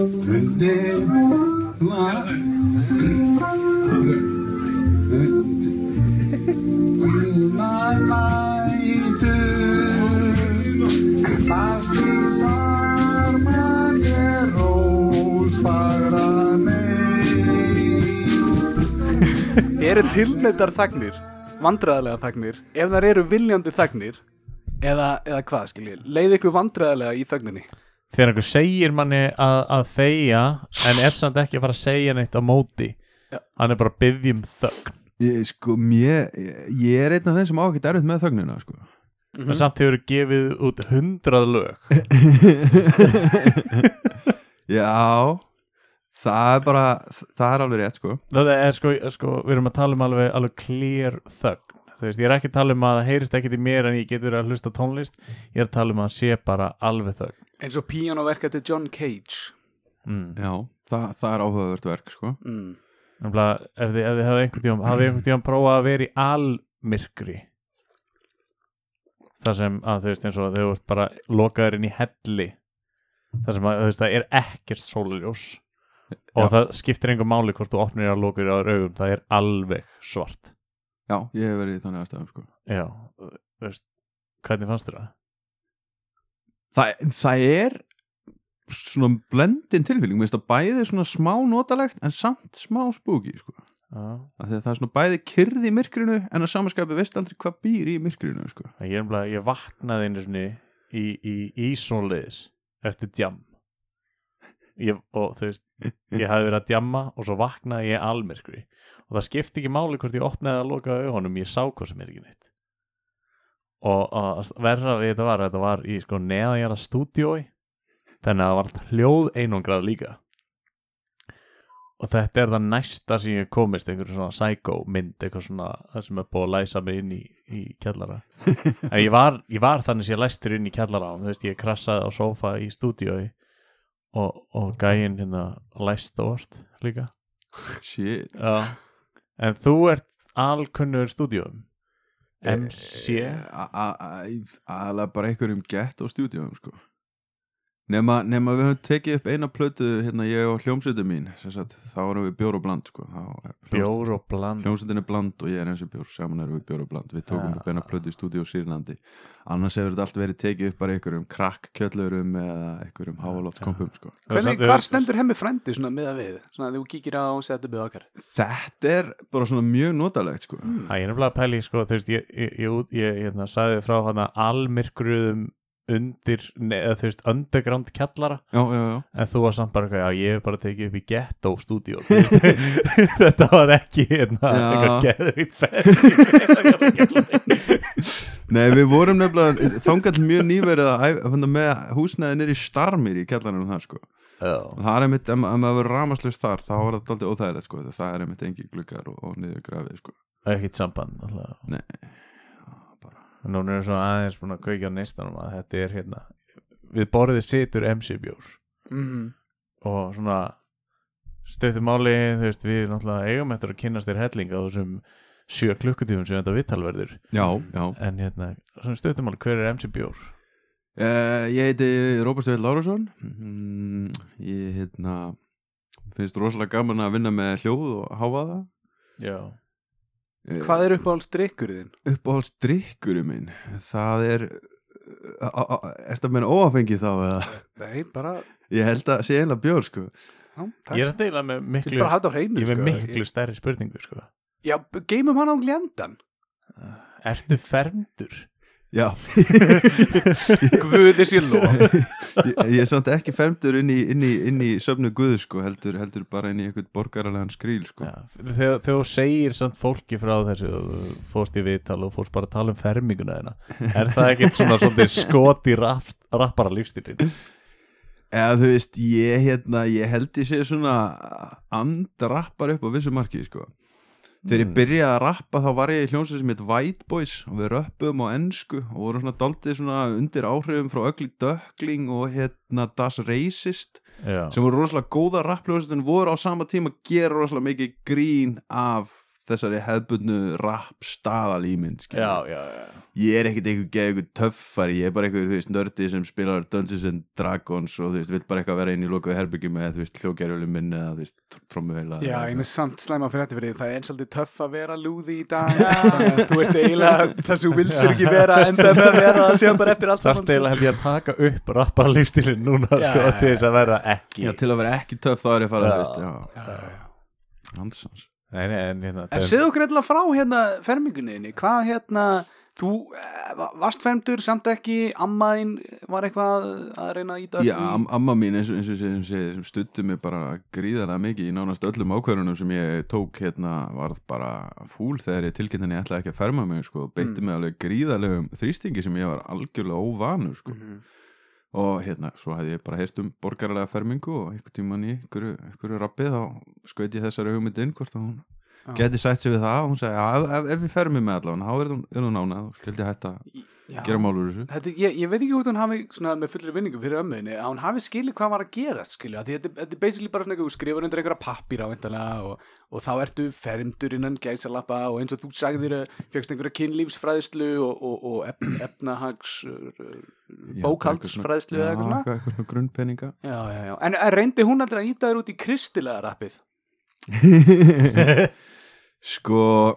Eru tilneitar þagnir vandræðalega þagnir ef þar eru viljandi þagnir eða, eða hvað skiljið leið ykkur vandræðalega í þagninni þegar einhver segir manni að, að þegja en er samt ekki að fara að segja neitt á móti. Já. hann er bara að byggja um þögn. Ég, sko, mér, ég er einn af þeim sem á ekkert erfitt með þögnina sko. en samt hefur gefið út hundrað lög. Já Það er bara, það er alveg rétt sko. Það er sko, sko, við erum að tala um alveg, alveg clear þögn. Þú veist, ég er ekki að tala um að það heyrist ekkit í mér en ég getur að hlusta tónlist. Ég er að tala um að sé bara alveg þögn eins og píanoverk eftir John Cage mm. Já, það, það er áhugavert verk sko mm. Nefnilega, ef þið, ef þið hafði einhvern tíum hafði einhvern tíum prófað að vera í almyrkri þar sem að þú veist eins og þau vart bara lokaður inn í helli þar sem að þú veist það er ekkert sóluljós og Já. það skiptir einhver máli hvort þú opnir að lokur á augum það er alveg svart Já, ég hef verið í þannig aðstæðum sko já, þú veist hvernig fannst þér það? Það, það er svona blendin það bæði svona smá notalegt en samt smá spooky sko. Það er svona bæði kyrði í myrkrinu en að samanskapi veist aldrei hvað býr í myrkrinu sko. ég umlega, ég vaknaði einu sinni í, í, í svoleiðis eftir djam ég, og þú veist ég hafði verið að djamma og svo vaknaði ég almyrkri og það skipti ekki máli hvort ég opnaði að loka augunum, ég sá hvað sem er ekki neitt og að verra við þetta var, þetta var í sko neðanjara stúdiói þannig að það var hljóð einungrað líka. Og þetta er það næsta sem ég komist einhverju svona psycho mynd eitthvað svona sem er búið að læsa mig inn í, í kjallara. En ég var, ég var þannig sem ég læstur inn í kjallara þú veist ég krassaði á sófa í stúdiói og, og gæinn hérna læst óvart líka. Shit. Já. en þú ert alkunnur stúdióum MC Eh, aðalega bara einhverjum gett á stúdíum sko. Nema, nema við höfum tekið upp eina plötu hérna ég og hljómsveitin mín sem sagt, þá erum við bjór og bland sko. Er bjór og bland hljómsveitin er bland og ég er eins og bjór saman erum við bjór og bland við tókum Ja. upp eina plötu í stúdíu á Sýrlandi annars hefur þetta allt verið tekið upp bara einhverjum krakkkjöllurum eða einhverjum háalóftskompum sko. Hvernig, hvar stendur hemmi frendi svona miða við svona þegar þú kíkir á og setja við okkar þetta er bara svona mjög notalegt sko. Það er nefnilega að pæli, sko, þú veist, ég, ég, ég, undir, neða þú veist, underground kjallara, já, já, já. En þú var samt bara eitthvað, já, ég hef bara tekið upp í ghetto stúdíó, þú veist, þetta var ekki, hérna, eitthvað geðvitt fersi. Nei, við vorum nefnilega þangall mjög nýverið að með húsnæði nýri starmir í kjallanum það sko. Og það er einmitt, ef ma- ef maður verður ramaslust þar þá er þetta aldrei óþægilegt sko það er einmitt engi gluggar og, og niður grafið sko. Ekkit samband, alltaf. Nei, já, bara Núna er svo aðeins búin að kveikja á neistanum að þetta er, hérna, við borðið situr MC bjór. mm. og svona stöftu máli, þú veist, við náttúrulega eigum eftir að kynnast þér helling á þessum sjö klukkutífum sem þetta vittalverður Já, já en hérna, svona stöftu máli, hver er MC Bjór? uh, Ég heiti Róbert Stöðl Lárusson mm, Ég hérna finnst rosalega gaman að vinna með hljóð og háfaða Já, Hvað er uppáhalds drikkurðin? Uppáhalds drikkurum minn Það er Er þetta meina óafengið þá eða? Nei, bara Ég held að sé einlega bjór sko já, ég er að deila með miklu bara hatt á hreinu ég er með sko. miklu stærri spurningu, sko Já, geymum hann á gljandan Ertu fermdur? Já. Guði sér lof. Ég, ég er samt ekki fermdur inn í, inn í, inn í söfnu guðu sko heldur, heldur bara inn í einhvern borgaralegan skrýl sko. Já, þegar, þú segir samt fólki frá þessu og fórst í viðtal og fórst bara að tala um ferminguna þeina er það ekkert svona svolítið skot í rap, rappara lífstílin? Eða þú veist, ég hérna, ég held ég sé svona andrappar upp á vissu marki sko Þegar ég Mm. byrjaði að rappa þá var ég í hljómsveit sem heit White Boys og við röppum á ennsku og vorum svona daldið svona undir áhrifum frá Ugly Duckling og hérna Das Racist Já, sem voru rosalega góða rappljóðsist en voru á sama tíma að gera rosalega mikið grín af þessari hefbundnu rap já. ég er ekkert einhver töffari ég er bara veist, nördi sem spilar Dungeons and Dragons og þú veist, vill bara eitthvað vera inn í lokuðu herbyggi með, þú veist, hljógerjulum minn eða, þú veist, trommuveila Já, ég með samt slæma fyrir þetta fyrir því. Það er eins og töff að vera lúði í dag. Að þú ert eiginlega það sem þú vildur ekki vera enda með að vera það séum bara eftir allt Það er eiginlega held ég að taka upp rappara lífstílinn núna sko, til þess að vera ekki Já, til að vera ekki töff þá er ég að Nei, nei, en hérna En segðu okkur eitthvað frá hérna fermingunniðinni, hvað hérna, þú eh, va- varst fermdur samt ekki, ammaðinn var eitthvað að reyna að íta Já, am amma mín eins og, eins og sem, sem, sem stutti mig bara gríðarlega mikið í nánast öllum ákvörunum sem ég tók hérna varð bara fúl þegar ég tilkynnt henni ætlaði ekki að ferma mig sko, beitti Mm. mig alveg gríðarlegum þrýstingi sem ég var algjörlega óvanur sko. Mhm. Og hérna, svo hefði ég bara heyrt um borgarlega fermingu og einhver tíman í einhverju, einhverju rappið þá skaut ég þessari hugmynd inn hvort að hún Já. geti sætt sig við það og hún segi, ef, ef, ef við fermum með allavega, þá er hún, ánað og skildi hætta. Gera málur þessu. Þetta, ég, ég veit ekki hvort hún hafi svona, með fullri vinningu fyrir ömmuðinni að hún hafi skilið hvað var að gera skilja, þetta, þetta er basically bara svona eitthvað þú skrifar undir einhverja pappíra væntanlega og, og þá ertu fermdur innan gæsalappa og eins og þú sagðir fegst einhverja kynlífsfræðslu og, og, og ef, efnahags Já, bókaldsfræðslu eða eitthvað svona. eitthvað, svona grunnpeninga. Já, já, já. En reyndi hún aldrei að íta þér út í kristilega rappið? Sko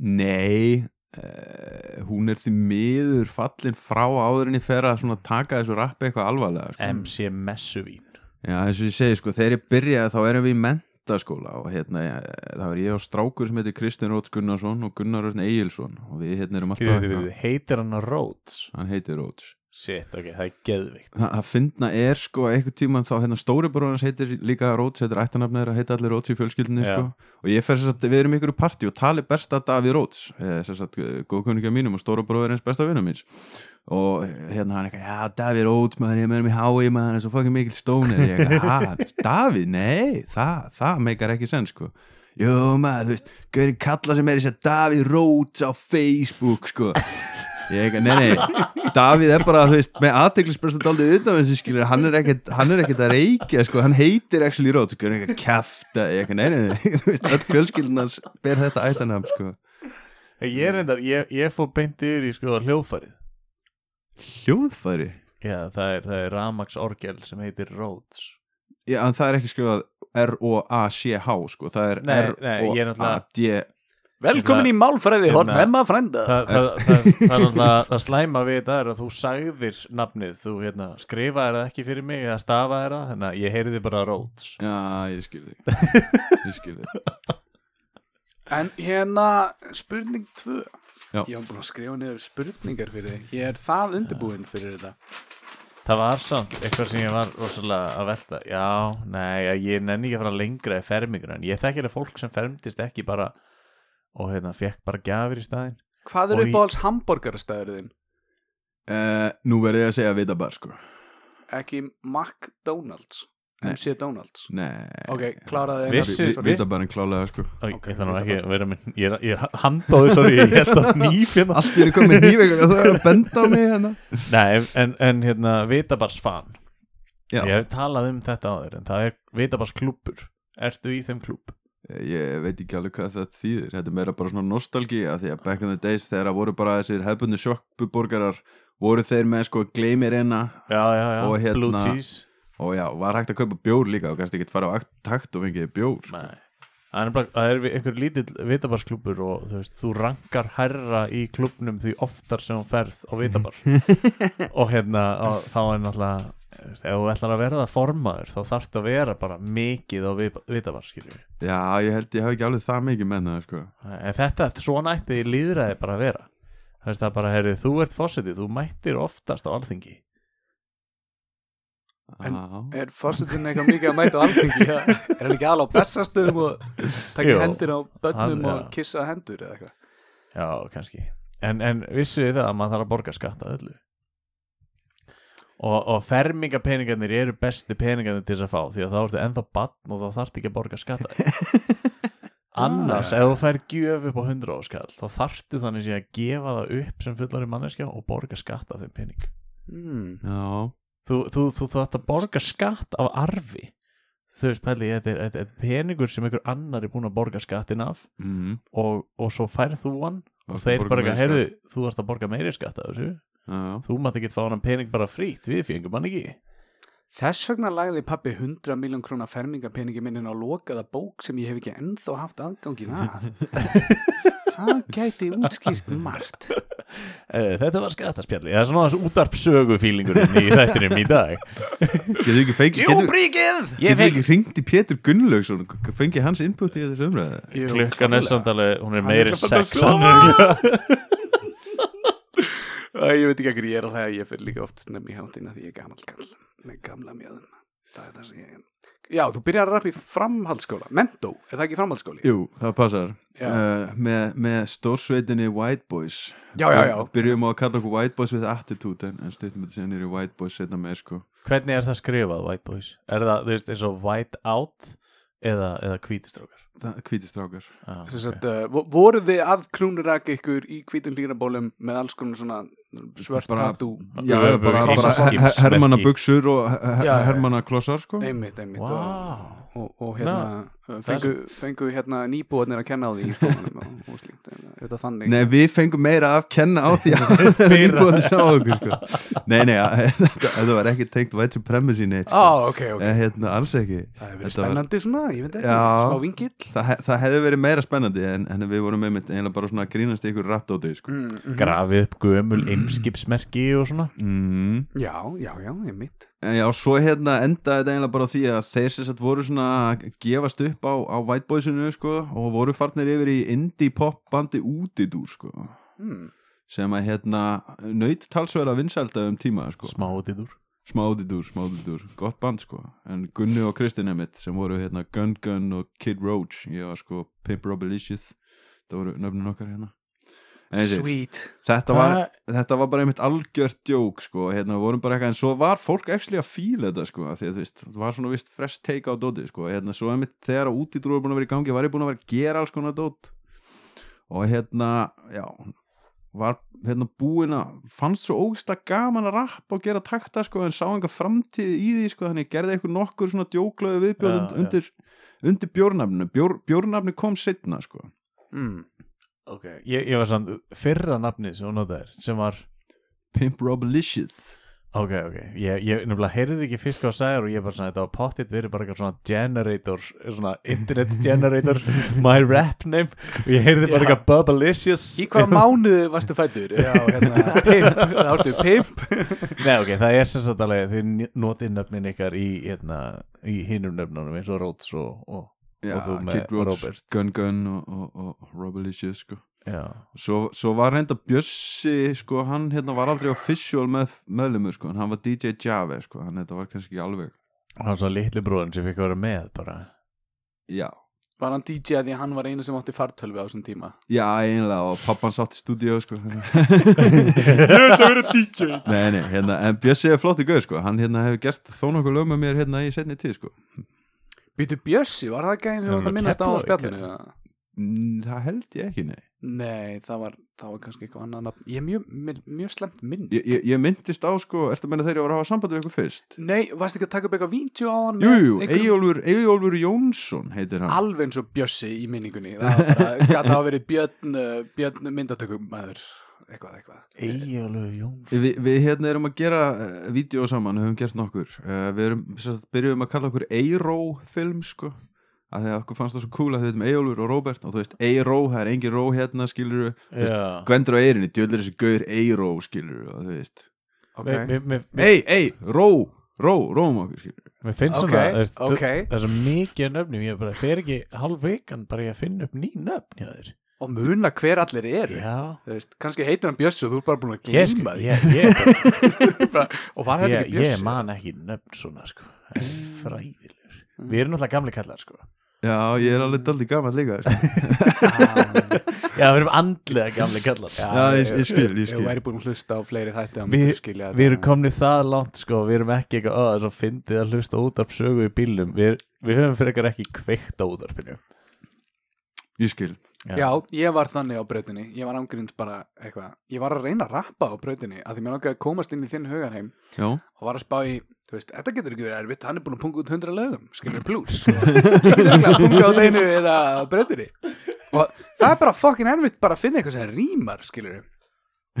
nei uh, hún er því miður fallin frá áðurinni fer að svona taka þessu rappi eitthvað alvarlega sko. MC Messuvín. Já eins og ég segi sko þegar ég byrjaði þá erum við í mentaskóla og hérna ég, þá er ég á strákur sem heitir Kristinn Róts Gunnarsson og Gunnar Örn Egilson og við hérna erum alltaf heitir hann Rhodes hann heitir Róts Shit, ok, það er geðvikt Það að finna er sko einhvern tíman þá hérna stóri bróðans heitir líka Róts, heitir ættanafnir að heita allir Róts í fjölskyldinni sko. Og ég fer þess að við erum ykkur partí og tali besta Davíð Róts, þess að góðkunningja mínum og stóra bróður eins besta vinnum míns. Og hérna hann eitthvað, já Davíð Róts maður, ég með hann í hái maður, hann er svo fucking mikil stónir ég eitthvað, ha, Davíð, nei það, það meikar ekki senn sko. Jú maður, þú veist, gauri kalla sem er þess að Davíð Róts á Facebook sko Ég nei, nei, Davíð er bara, þú veist, með aðteglisbrösta daldið utan þessi skilur, hann er ekkert, hann er ekkert að reykja, sko, hann heitir actually Rót, sko, hann er ekki að kæfta, ég nei, nei, nei, þú veist, öll fjölskyldunars ber þetta ættanam, sko. Ég er reyndar, ég, ég fór beint yfir í sko hljóðfærið. Hljóðfæri? Já, það er, það er Ramax Orgel sem heitir Rhodes. Já, en það er ekki skrifað R-O-A-C-H, sko, það er Nei, Velkomin í málfræði, horn Hérna- hemma frænda. Það, það, er náttúrulega það slæma við þetta er að þú sagðir nafnið, þú hérna, skrifaðir það ekki fyrir mig eða stafaðir það, þannig að ég heyrði bara Rhodes. Já, ég skil þig, ég skil þig. En hérna, spurning 2 Já. Ég var búin að skrifa niður spurningar fyrir þig. Ég er það undirbúinn fyrir þetta. Það var samt eitthvað sem ég var rosalega að velta. Já, nei, ég nenni ekki að fara lengra í fermingur en ég þekki alveg fólk sem fermdist ekki bara og hérna, fekk bara gjafir í staðinn Hvað er Og í- uppáhalds hambúrgarastæður þinn? Uh, nú verði ég að segja vita bara, sko. Ekki McDonalds Nei. MC Donalds Nei. Ok, kláraði Vissi- eina Vita bara en klálega, sko. Ok, Ég ætla nú þetta ekki að vera með Ég er, ég er handáði svo ég held að nýf hérna Allt er komið nývega og það er að benda á mig hérna. Nei, en, en hérna, Vitabars fan Já. Ég hef talað um þetta á þér en það er Vitabars klúbbur Ertu í þeim klúbb? Ég veit ekki alveg hvað það þýðir. Þetta er meira bara svona nostalgía Því að back in the days þegar voru bara þessir hefbundu sjokkbuborgarar voru þeir með sko já, já, Og hérna- Blue Cheese. Og já, var hægt að kaupa bjór líka og kannski ekki fara á akt- takt og fengið bjór sko. Nei. Það er, er einhver lítill vitabarsklúbbur og þú veist, þú rankar herra í klúbbnum því oftar sem þú ferð á vitabar. Og hérna, þá er náttúrulega ef þú ætlar að vera það formaður þá þarftu að vera bara mikið á vitabar, Já, ég held ég hafi ekki alveg það mikið menn það sko. En þetta, svona ætti líðræði bara að vera Það veist það bara, heyrðu, þú ert fósitið, þú mættir oftast á alþingi En- Já. Er fórsetin eitthvað mikið að mæta á alþingi? ja? Er hann ekki alveg á bestastöðum og taka Jú, hendur á bönnum hann- og kissa hendur eða eitthvað? Já, kannski En, en vissu þið það að maður þarf að borga skatt af öllu Og, og fermingapeningarnir eru bestu peningarnir til þess að fá Því að þá ertu ennþá batn og þá þarftu ekki að borga skatt af því. Annars, ef þú fær gjöf upp á 100 áskall Þá þarftu þannig að gefa það upp sem fullari manneskja Og borga skatt af þeim pening Mm. Já. Þú, þú, þú, þú þarft að borga skatt af arfi þú veist pæli, þetta er, þetta er peningur sem einhver annar er búin að borga skattin af mm. og, og svo færð þú hann og þeir borga bara, heyrðu, þú varst að borga meiri skatt af þessu já, þú mátt ekki fá hann pening bara frýtt, við fengum hann ekki. Þess vegna lagði pappi 100 miljón krónar fermingapeningi minnin á lokaða bók sem ég hef ekki ennþá haft aðgangin að. Það. Gæti útskýrt margt. uh, þetta var skattaspjalli, það er svona þessu útarpsögu fílingurinn í þættinum í dag. Getur ekki fengið getur, Djúbríkið! getur ekki ringt í Pétur Gunnlaugsson fengið hans input í þessu umræðu? Klukkan er samt alveg, hún er Hann meiri er bara að sex sofa. Æ, ég veit ekki að ég er á það að ég fyrir líka oft snemmi í hátina því ég er gamall kall með gamla mjöðum. Það er það sem ég... Já, þú byrjar að rappa í framhaldsskóla. Mentó, er það ekki framhaldsskóli? Jú, það passar uh, með, með stórsveitinni White Boys Já, já, já. Byrjum á að kalla okkur White Boys with Attitude en, en stýttum þetta síðan nýri White Boys setna með sko hvernig er það skrifað, White Boys? er það, þú veist, eins og White Out eða, eða hvítistrókar Það hvítistrákar ah, Sem sagt, uh, vo- voruð þið að krúnurak ykkur í hvítum hlýrabólum með alls konar svona svört Bara- tattoo Já, bara, bara skipsmerki. her, hermanna buksur og her, Já, já, já. hermanna klossar sko. Einmitt, einmitt. Og, wow. og, og hérna uh, fengu, fengu hérna nýbúarnir að kenna á því í skólanum og, og slíkt, er þetta þannig. Nei, við fengum meira að kenna á því að að sjá okkur sko. Nei, nei, þetta, var ekki tengt white supremacy neitt Á, sko. ok, ok, Eh, hérna, alls ekki. Það hefur verið þetta var- spennandi svona, ég veit ekki, smá vingill það, það hefði verið meira spennandi en, en við vorum einmitt eiginlega bara svona grínast í ykkur rapdóti sko. mm, mm, grafið upp gömul eimskipsmerki og svona mm. Já, já, já, einmitt En já, svo hérna endaði þetta eiginlega bara á því að þeir sem sagt voru svona að gefast upp á, á White Boysinu sko og voru farnir yfir í indie pop bandi Útidúr sko mm. sem að hérna nöyt talsverða vinsælda um tíma sko smátiður Smádidúr, smádidúr, gott band sko. En Gunni og Kristinn emitt sem voru hérna Gun Gun og Kid Roach. Ég var sko Pimp Robilicious það voru nöfnin okkar hérna. Sweet. þetta, var, þetta var bara einmitt algjört djók sko, hérna vorum bara eitthvað en svo var fólk actually að fíla þetta sko, því að þú veist, það var svona vist fresh take á dóti sko, hérna svo einmitt þegar útidúr var búin að vera í gangi var ég búin að vera að gera alls konar dót. Og hérna, já var hérna búin að fannst svo ógislega gaman að rappa og gera takta sko en sá enga framtíð í því sko þannig gerði eitthvað nokkur svona djóklöðu viðbjóð und- undir, undir bjórnafninu. Bjór, bjórnafni kom setna sko. Mm. ok, ég, ég var samt fyrra nafnið sem hún notaðir sem var Pimp Robilicious ok, ok, ég, ég nefnilega heyrði ekki hvað það sagði og ég bara svona, þetta var pottitt verið bara eitthvað svona generator, svona internet generator, my rap name. Og ég heyrði bara eitthvað Bubblicious. Í hvaða mánuði varstu fættur? Já, hérna, pimp, það ártu pimp. Nei, ok, það er sem sagt alveg þið notið nöfnin ykkar í, hérna, í hinum nöfnunum eins og Rhodes og, og Og þú með Robert. Gun Gun og, og, og Robilicious sko Svo, svo var reynda Bjössi sko, hann hérna var aldrei official með, meðlumur sko, en hann var DJ Jave sko, hann þetta var kannski ekki alveg og hann svo litli bróðin sem fikk að vera með bara. Já, Var hann DJ að því hann var einu sem átti fartölvi á þessum tíma? já einlega og pappan sátt í stúdíu sko. Ég ætla að vera DJ Nei, nei, hérna, en Bjössi er flott í gauð sko, hann hérna hefur gert þó nokkuð lög með mér hérna í setni tíð sko. Býtu Bjössi, var það gæðin sem Er varst hann að minnast á spjallinu? Mm, Það held ég ekki, nei. Nei, það var, það var kannski eitthvað annað nafn. Ég er mjög, mjög, mjög slemt minn Ég, ég, ég myndist á sko, ertu að meina þegar ég var að hafa samband við ykkur fyrst? Nei, varst ekki að taka upp eitthvað víntjú á hann með jú, einhverjum- Eyjólfur, Eyjólfur Jónsson heitir hann. Alveg eins og Bjössi í minningunni. Það var bara, gæti hafa verið Björn, uh, Björn myndatökum maður Eitthvað, eitthvað. Egilur Jóns Vi, við hérna erum að gera uh, vídeo saman, við höfum gert nokkur. Uh, við erum, sem sagt, byrjuðum að kalla okkur Eiro film sko að því að okkur fannst það svo cool að við veitum Eyjólfur og Róbert og þú veist, Eiro, það er engin ró hérna skilur Gvendur á Eyrinni, djöðlir þessi gaur Eiro skilur og þú veist. Ei, ei, ró, ró, róum okkur skilur mér finnst svona það er svo mikið nöfnum ég bara fer ekki halv vikan bara ég að finna upp ný nöfn hjá þér. Og muna hver allir eru. Kannski heitir hann Bjössi og þú er bara búin að sko, því. ég, ég, bara, Og var þetta ég, ekki Bjössi? ég man ekki nöfn svona sko Það er fræðilegur. Við erum náttúrulega gamli kallar sko. Já, ég er alveg daldi gaman líka sko. Já, við erum andlega gamli kallar. Já, ég- ég skil, ég skil. Ég væri búin að hlusta á fleiri þætti Við, skilja við erum komnið það langt sko. Við erum ekki eitthvað, að það fyndið að hlusta útarp sögu í bílnum. Við, við höfum fyrir ekkert ekki kveikt á útarpinu Ég skil Já, ég var þannig á brautinni. Ég var ángríns bara eitthvað. Ég var að reyna að rappa á brautinni að því mér langaði að komast inn í þinn hugarheim Já, og var að spá í, þú veist, þetta getur ekki verið erfitt. Hann er búin að punga út hundra lögum, skilur plus. Ég getur ekki að punga á þeinu eða á brautinni. Og það er bara fucking erfitt bara að finna eitthvað sem rýmar, skilur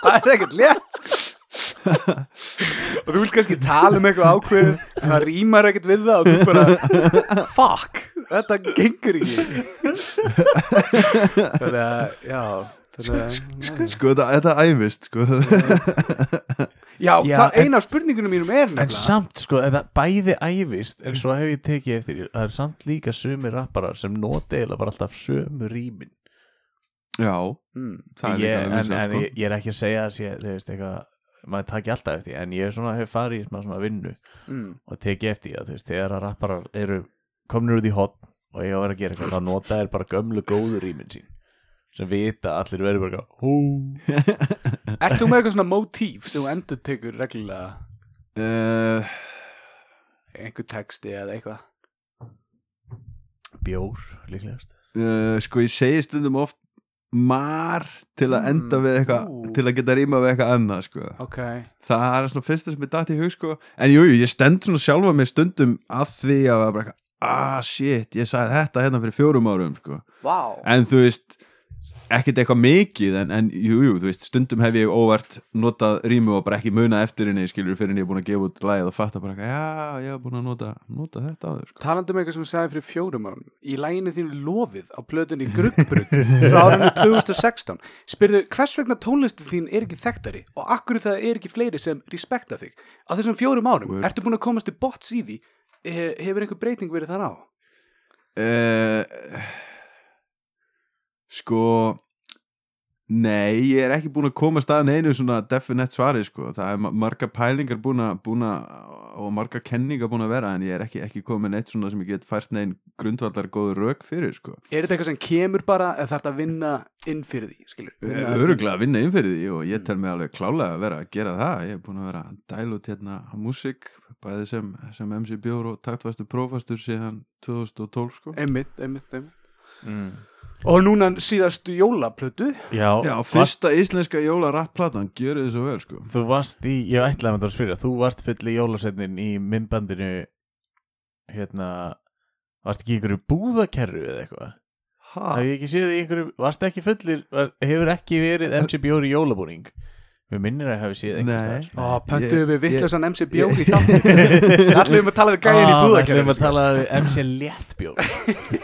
það er ekkert létt. sko. og þú vilt kannski tala um eitthvað ákveð en það rýmar ekkert við það og þú bara fuck, þetta gengur ekki þannig að, já þannig að, sko þetta, þetta æfist sko já, Já, það en- eina af spurningunum mínum er En nefnilega samt sko, eða bæði æfist en svo hef ég tekið eftir því, það er samt líka sömu rapparar sem eða bara alltaf sömu rýmin Já, mm. ég, en, en sko. ég, ég er ekki að segja að sé, þú veist, eitthvað maður taki alltaf eftir, því, en ég svona hef farið í smá svona vinnu Mm. og tekið eftir því að þú veist, þegar að rapparar eru komnir út í hotn og ég á að vera að gera eitthvað, þá nota er bara gömlu góðu rýmin sín sem vita að allir verður bara hú. Ert þú með eitthvað svona mótíf sem þú endur tekur reglulega? Uh, einhver texti eða eitthvað? Bjór, líklegast. uh, Sko ég segi stundum oft mar til að enda Mm, við eitthvað ú. til að geta rýma við eitthvað annað sko. Ok, það er svona fyrsta sem er dætt í hug sko. En jújú, jú, ég stend svona sjálfa mig stundum að því að bara eitthvað ah shit, ég sagði þetta hérna fyrir fjórum árum sko. Vá. En þú veist, ekkert eitthvað mikið en, en jújú, jú, þú veist, stundum hef ég óvart notað rýmu og bara ekki muna eftir henni skilur fyrir henni ég er búin að gefa út lagið og fatta bara eitthvað, já, ég hef búin að nota, nota þetta þau sko Talandi um eitthvað sem þú sagði fyrir fjórum árum Í læginu þínu lofið á plötunni Grugbrug frá árinu 2016 Spyrðu, hvers vegna tónlistu þín er ekki þekktari og akkur það er ekki fleiri sem respekta þig Á þessum fjórum árum, Word. ertu búin að komast til bots í því Hefur einhver breyting verið þar á? uh, Sko Nei, ég er ekki búin að koma staðan einu svona definite svari sko. það er ma- margar pælingar búin að, að og margar kenningar búin að vera en ég er ekki, ekki komin eitt svona sem ég get fært neginn grundvallar góður rauk fyrir sko. Er þetta eitthvað sem kemur bara eða þarf þetta að vinna inn fyrir því, skilur? Öruglega að vinna inn fyrir því og ég tel mig alveg klálega að vera að gera það ég er búin að vera að dæla út hérna á músík bæði sem, sem MC Bjór og taktfastur prófastur síðan 2012 sko. Einmitt, einmitt, einmitt mm. Og núna síðastu jólaplötu Já, Já, varst, fyrsta íslenska jóla rappplatan gjörði þið svo vel sko. þú varst í, ég ætlaði með það að spyrja þú varst full í jólasetnin í myndbandinu hérna varst ekki í einhverju búðakerru eða eitthvað Ha? hef ég ekki séð í einhverju, varst ekki fullir var, hefur ekki verið MC Bjóri jólabúning mér minnir að ég hafi séð Nei. einhvers Ó, pöntuðu við vittlösan MC Bjóri í þáttum Allir um að tala við gæjan í Við búðakerfinu ætlum að tala við MC Léttbjór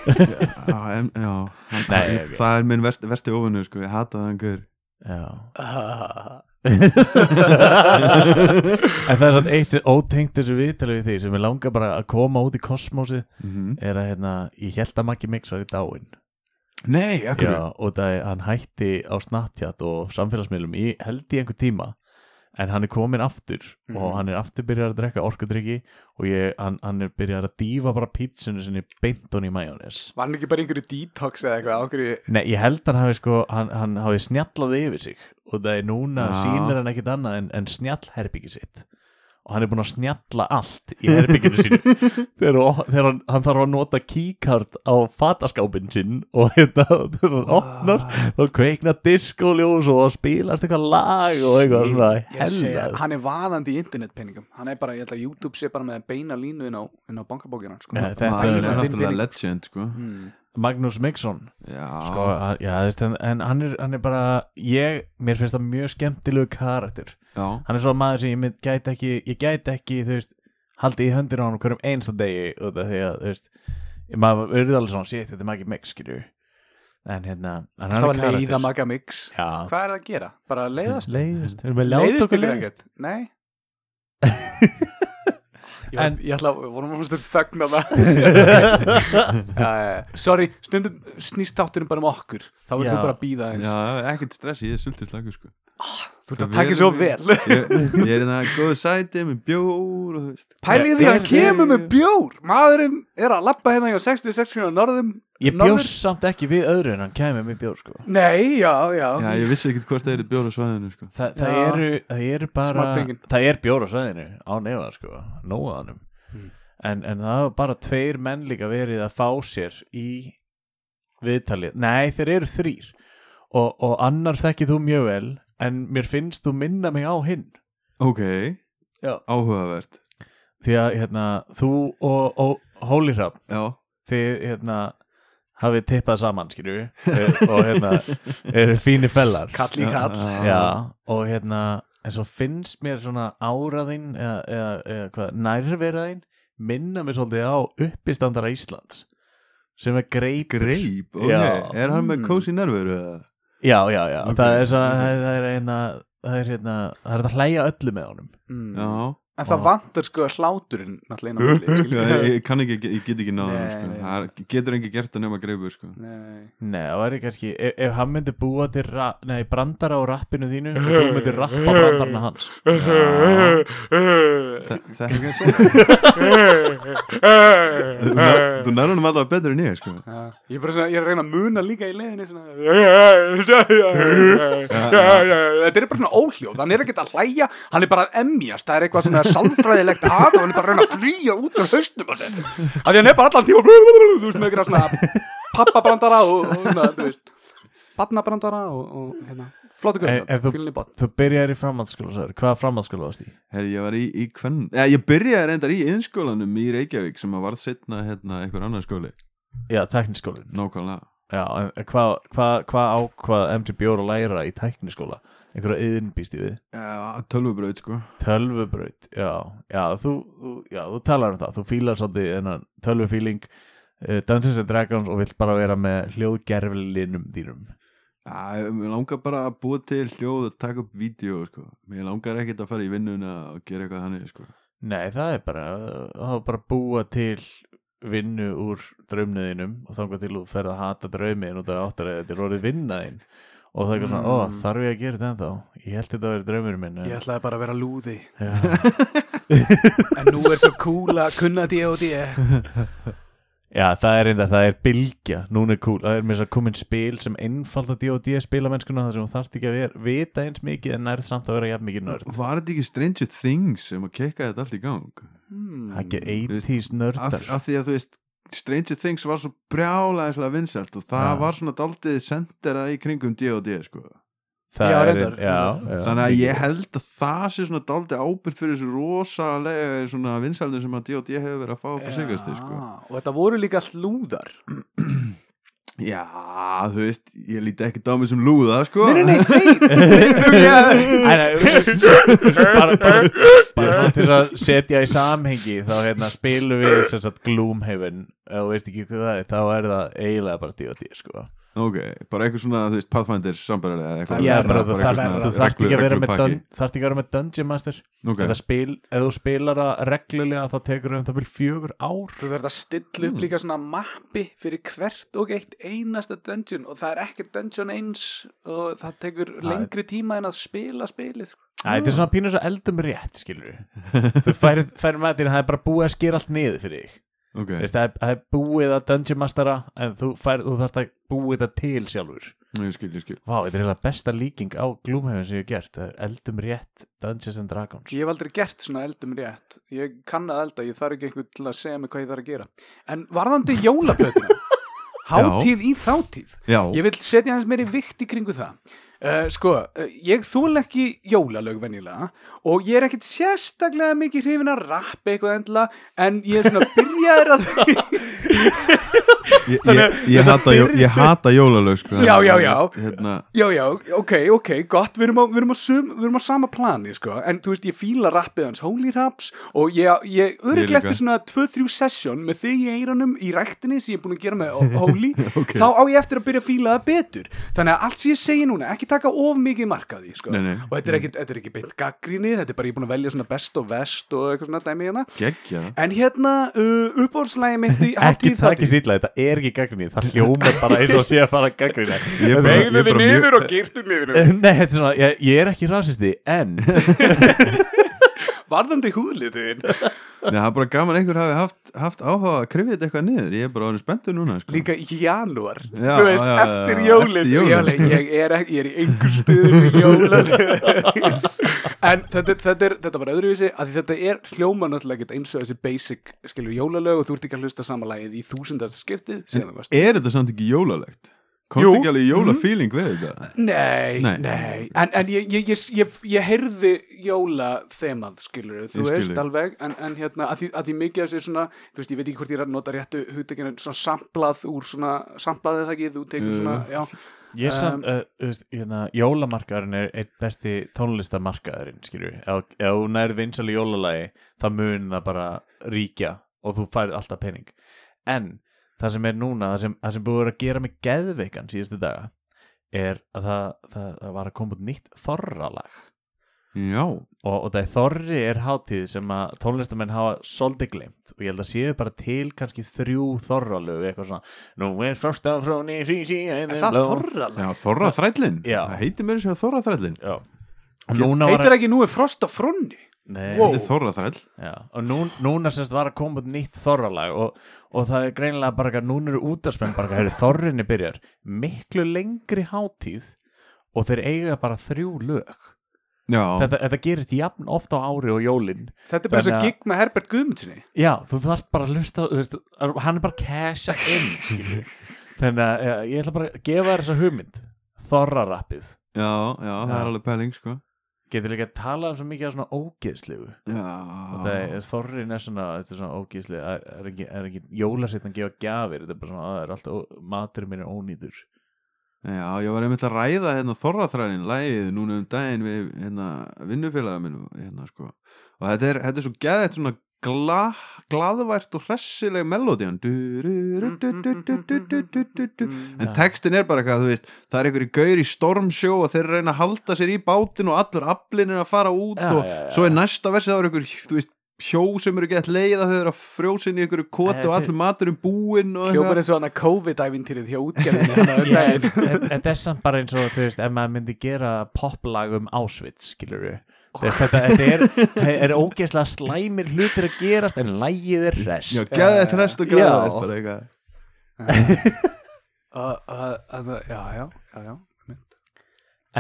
Já, em, já hann, Nei, ég, ok. það er minn versti óvinnu sko. ég hata það hann gaur Já. En það er svona eitt ótengt þessu viðtalið við því sem ég langar bara að koma út í kosmósið mm er að hérna, ég held að Maggi Mix var í dáin Nei, akkur Já, og það er, hann hætti á Snapchat og samfélagsmiðlum í held í einhver tíma en hann er komin aftur Mhm. og hann er aftur byrjar að drekka orkudrykki og ég, hann, hann er byrjar að dýfa bara pítsunni sinni beint honni í majónis Var hann ekki bara einhverju detox eða eitthvað ákveðju Nei, ég held hann hafi sko hann, hann hafi snjallað yfir sig og það er núna Já. sýnir hann ekkit annað en, en snjallherbyggi sitt og hann er búin að snjalla allt í herbygginu sínu. Þegar, þegar hann, hann þarf að nota keycard á fataskápin sinn og hérna þegar hann opnar þá kveikna diskóljós og spilast eitthvað lag og eitthvað svona Ég að segja, hella hann er vaðandi í internetpenningum Hann er bara, ég held að YouTube sé bara með beina línu inn á, inn á bankabókina sko. Nei, þetta er- er náttúrulega legend sko. hmm. Magnús Mikksson Já, sko, að- en hann, er, hann er bara ég, mér finnst það mjög skemmtilegu karakter já, hann er svo maður sem ég mynd, gæti ekki ég gæti ekki, þú veist haldið í höndir á hann hverjum einsta degi út af því að, þú veist maður verður alveg svona, shit, þetta er Maggi Mix, skilju en hérna hann Það var karakter. leiða maga mix já, Hvað er það að gera? Bara að leiðast? leiðist, við erum með lát Leiðist okkur ykkur leiðist ekkert? Nei Ég, En- ég ætla að vorum að stund þögna það. Sorry, stundum snýst þátturinn bara um okkur. Þá verður þú bara að býða eins já, ekkert stressi, ég er sultið slagur sko. Þú ert að taka svo vel. ég, ég er hérna góðu sæti með bjór Pælið því að hann kemur með bjór. Maðurinn er að lappa hérna hjá 66 kr. norðum ég bjóst samt ekki við öðru en hann kemur með bjór sko. Nei, já, já, Já, ég vissi ekkert hvort það er bjór á svæðinu sko. Þa, það, eru, það eru bara Smartfengin. það er bjór á sveðinu á nefa sko, nóaðanum Mm. en, en það var bara tveir menn líka verið að fá sér í viðtalið, nei þeir eru þrýr og, og annar þekkið þú mjög vel en mér finnst þú minna mig á hinn ok, Já. áhugavert því að hérna, þú og, og Hólirab já, þið hérna hafið tippað saman skilju og hérna eru fínir fellar Kall í kall Já, og hérna en svo finnst mér svona áraðinn eða, eða, eða hvað, nærveraðinn minna mér svolítið á uppistandara Íslands sem er greipur greip, ok Já. er hann með Mm. kósi nervur eða? Já, já, já, Ok, það er svo ok. það, er hérna það er hérna, það er að hlæja öllu með honum mm. já, En það vantar sko hláturinn náttúrulega inn á milli Já, skilur. ég, kann ekki, ég get ekki náða sko. það er- getur ekki gert það nema greipur sko. Nei. Nei, það væri kannski, ef, ef hann myndi búa til ra, nei, brandara á rappinu þínu og þú myndi rappa brandarna hans Þe- þetta þú nær- þú nærður hann alltaf betur en ég sko. Já. Ég er bara svona, ég er að reyna að muna líka í leiðinni svona Þetta er bara svona óhljóð Hann er ekkert að hlæja, hann er bara að emjast Það er eitthvað svona sálfræðilegt að og hann er bara að reyna að flýja út úr á sér. Af því hann er bara allan tíma Þú veist með eitthvað svona pappabrandara og, og svona, þú veist Barnabrandara og, og hérna þú- guður, fílinni bot Þú byrjar í framhaldsskóla, hvaða framhaldsskóla varst í? Herri, ég var í, í hvern ja, ég byrjaði reyndar í innskólanum í Reykjavík sem að varð setna hérna, einhver annar skóli. Já, tekniskólin nákvæmlega. Já, en hvað hva, hva ákvað MT Bjór að læra í tækniskóla? Einhverja yðin býst ég við ja, tölvubraut sko. Tölvubraut, já, já, þú, þú, já, þú talar um það, þú fílar svolítið tölvufíling uh, Dungeons and Dragons og vill bara vera með hljóðgerflinum þínum. Já, mér langar bara að búa til hljóð og taka upp vídeo sko. mér langar ekkert að fara í vinnuna og gera eitthvað þannig sko. Nei, það er bara, það er bara að búa til vinnu úr draumniðinum og þangar til þú ferð að hata draumiðin og það áttar að þetta er orðið vinnaðin og það er eitthvað svona, ó, Mm. þarf ég að gera þetta ennþá ég held þetta að vera draumur minn en- Ég ætlaði bara að vera lúði Já. En nú er svo cool að kunna D.O.D. Já, það er einnig, það er bylgja Núna er cool, það er með þess að komin spil sem einfalda D&D spilamennskuna þar sem þú þarft ekki að vera, vita eins mikið en nærð samt að vera jafn mikið nörd Var þetta ekki Stranger Things sem að kekka þetta allt í gang? hmm. Það er ekki Þú 80s Af, nördar af því að þú veist Stranger Things var svo brjálæðislega vinsælt og það Já. var svona daldið senderað í kringum D&D sko. Það Já, er, reyndar, já, já, þannig að ég held að það sé svona daldið ábyrgt fyrir þessu rosalega svona vinsældu sem að D&D hefur verið að fá upp á sigasti sko. Og þetta voru líka hlúðar Já, þú veist, ég líti ekki á mig sem lúða sko. Nei, nei, nei, þeir bara, til að setja í samhengi þá hérna, spilum við Gloomhaven ef þú veist ekki hvað það er þá er það eiginlega bara D&D sko. Ok, bara eitthvað svona, þú veist, Pathfinders sambarilega eða eitthvað. Já, bara, þú þarft ekki að vera með reglupakki. dun, þarft ekki að vera með Dungeon Master. Ok, Þetta spil, ef þú spilar það reglulega þá tekur um það byrj fjögur ár. Þú verður að stilla upp líka svona mappi fyrir hvert og eitt einasta dungeon og það er ekkert dungeon eins og það tekur Það lengri tíma en að spila spilið sko. Æ, þetta er svona pínur svo eldum rétt, skilur Þú færir, færir með þetta, það er bara búið að skera allt niður fyrir þig ok. Veist, það, er, það er búið að Dungeon Mastera en þú, fær, þú þarft að búið þetta til sjálfur. Ég skil, ég skil. Vá, þetta er eiginlega besta líking á Gloomhaven sem ég hef gert Það er eldum rétt Dungeons and Dragons. Ég hef aldrei gert svona eldum rétt. Ég kann að elda, ég þarf ekki einhvern til að segja mig hvað ég þarf að gera. En varðandi jólaplötuna Hátíð í þátíð Já, Ég vil setja hans meiri vikt í kringu það uh, Sko, uh, ég þúl ekki jólalög venjulega Og ég er ekkit sérstaklega mikið hrifin að rappa eitthvað endla En ég er svona byrjaður að ég, ég, ég, hata, ég hata jólalög sko. Já, já, já. Hérna, Já, já, ok, ok, gott, við erum á, við erum á, sum, við erum á sama plani, sko, en þú veist, ég fíla rappið hans Holy Raps og ég, öruglega eftir svona 2-3 session með þig í eiranum í ræktinni sem ég er búin að gera með Holy, Ok. þá á ég eftir að byrja að fíla það betur. Þannig að allt sem ég segi núna, ekki taka of mikið markaði, sko. Nei, nei. Og þetta er ekki, þetta er ekki beint gaggrinni, þetta er bara ég er búin að velja svona best og vest og eitthvað svona dæmi hérna. geggja En hérna, uh, uppáhaldslægi mitt í Ekki ekki sýtla, þetta er ekki gaggrinni Það hljómar bara eins og sé að fara gaggrinni Ég bara- ég er bara mjög- og girtu niður. Nei, þetta er svona, ég, ég er ekki rasisti En Varðandi húðlitiðin. Það er bara gaman einhver hafi haft, haft áhuga að krifja þetta eitthvað niður Ég er bara orðin spenntur núna sko. líka í janúar Já, þú veist, já, já, eftir jólin jólin. ég, er, ekki- ég er í einhver stuðum í jólin en þetta, þetta, er, þetta var öðruvísi að þetta er hljóma náttúrulega ekkert eins og þessi basic skilur jólalög og þú ert ekki að hlusta samanlægið í þúsundasta skiptið Er þetta samt ekki jólalegt? Komst ekki alveg jólafíling við þetta? Nei, Nei. nei, en, en ég, ég, ég, ég, ég heyrði jóla þemað, skilur, þú Ég skil veist alveg, en, en hérna, að því, að því mikið af þessu svona, þú veist, ég veit ekki hvort ég er að nota réttu hugtökinu, svona samplað úr svona, samplaðið það ekki, þú tekur Jú. svona, já, Ég er samt, Um, uh, hérna, jólamarkaðurinn er eitt besti tónlistamarkaðurinn, skilju ef, ef þú nærið vinsal í jólalagi þá mun það bara ríkja og þú færð alltaf pening. En það sem er núna, það sem, það sem búið að gera með geðveikan síðustu daga er að það, það, það var að koma út nýtt þorralag. Já, og, og það er þorri er hátíð sem að tónlistamenn hafa svolítið glemt og ég held að séu bara til kannski þrjú þorralög eitthvað svona. Nú er frosta frá nýsi sí er það þorralag? já Þorra þrællin Já. Það heitir mér sem Þorra þrællin Já. Og núna var Heitir ekki nú er frost á fronni? Nei, Wow. Þetta er Þorra þræll Já, og nú, núna semst var að koma nýtt þorralag og, og það er greinilega bara að núna eru útarspenn bara að þorrinni byrjar miklu lengri hátíð og þeir eiga bara þrjú lög. Já, þetta, þetta gerist jafn ofta á ári og jólin. Þetta er bara svo að- gig með Herbert Guðmundssoni. Já, þú þarft bara að hlusta þú veist, hann er bara að casha inn þannig að ég ætla bara að gefa þér þessa hugmynd. Þorrarappið. Já, já, það er alveg pæling sko getur líka að tala um svo mikið af svona ógeðslegu. Það er þorrin er svona, svona ógísli er, er ekki, ekki jólasittan að gefa gjafir þetta er bara svona, er alltaf, maturinn minn er ónýtur. Já, ég var einmitt að ræða hérna Þorraþrænin lægið núna um daginn við hérna vinnufélaga minn hérna sko. Og þetta er, þetta er svo geðið svona gla, glaðvært og hressileg melódian en textin er bara eitthvað, þú veist það er einhverju gaur í stormsjó og þeir reyna að halda sér í bátin og allur aflinn er að fara út Já, og já, já. svo er næsta versið það er einhver, þú veist hjó sem eru gett leiða þau eru að frjósin í einhverju koti og allur maturinn búinn og Hljómar eins og hann að COVID-ævintýrið hjá útgerðinni hann að daginn. þetta er samt bara eins og þú veist, ef maður myndi gera poplag um Auschwitz, skilur við Veist, þetta, þetta er, er ógeðslega slæmir hlutir að gerast en lægið er rest Já, geðið þetta rest og Já. glæðið bara eitthvað Uh, uh, uh, Já, já, já, já.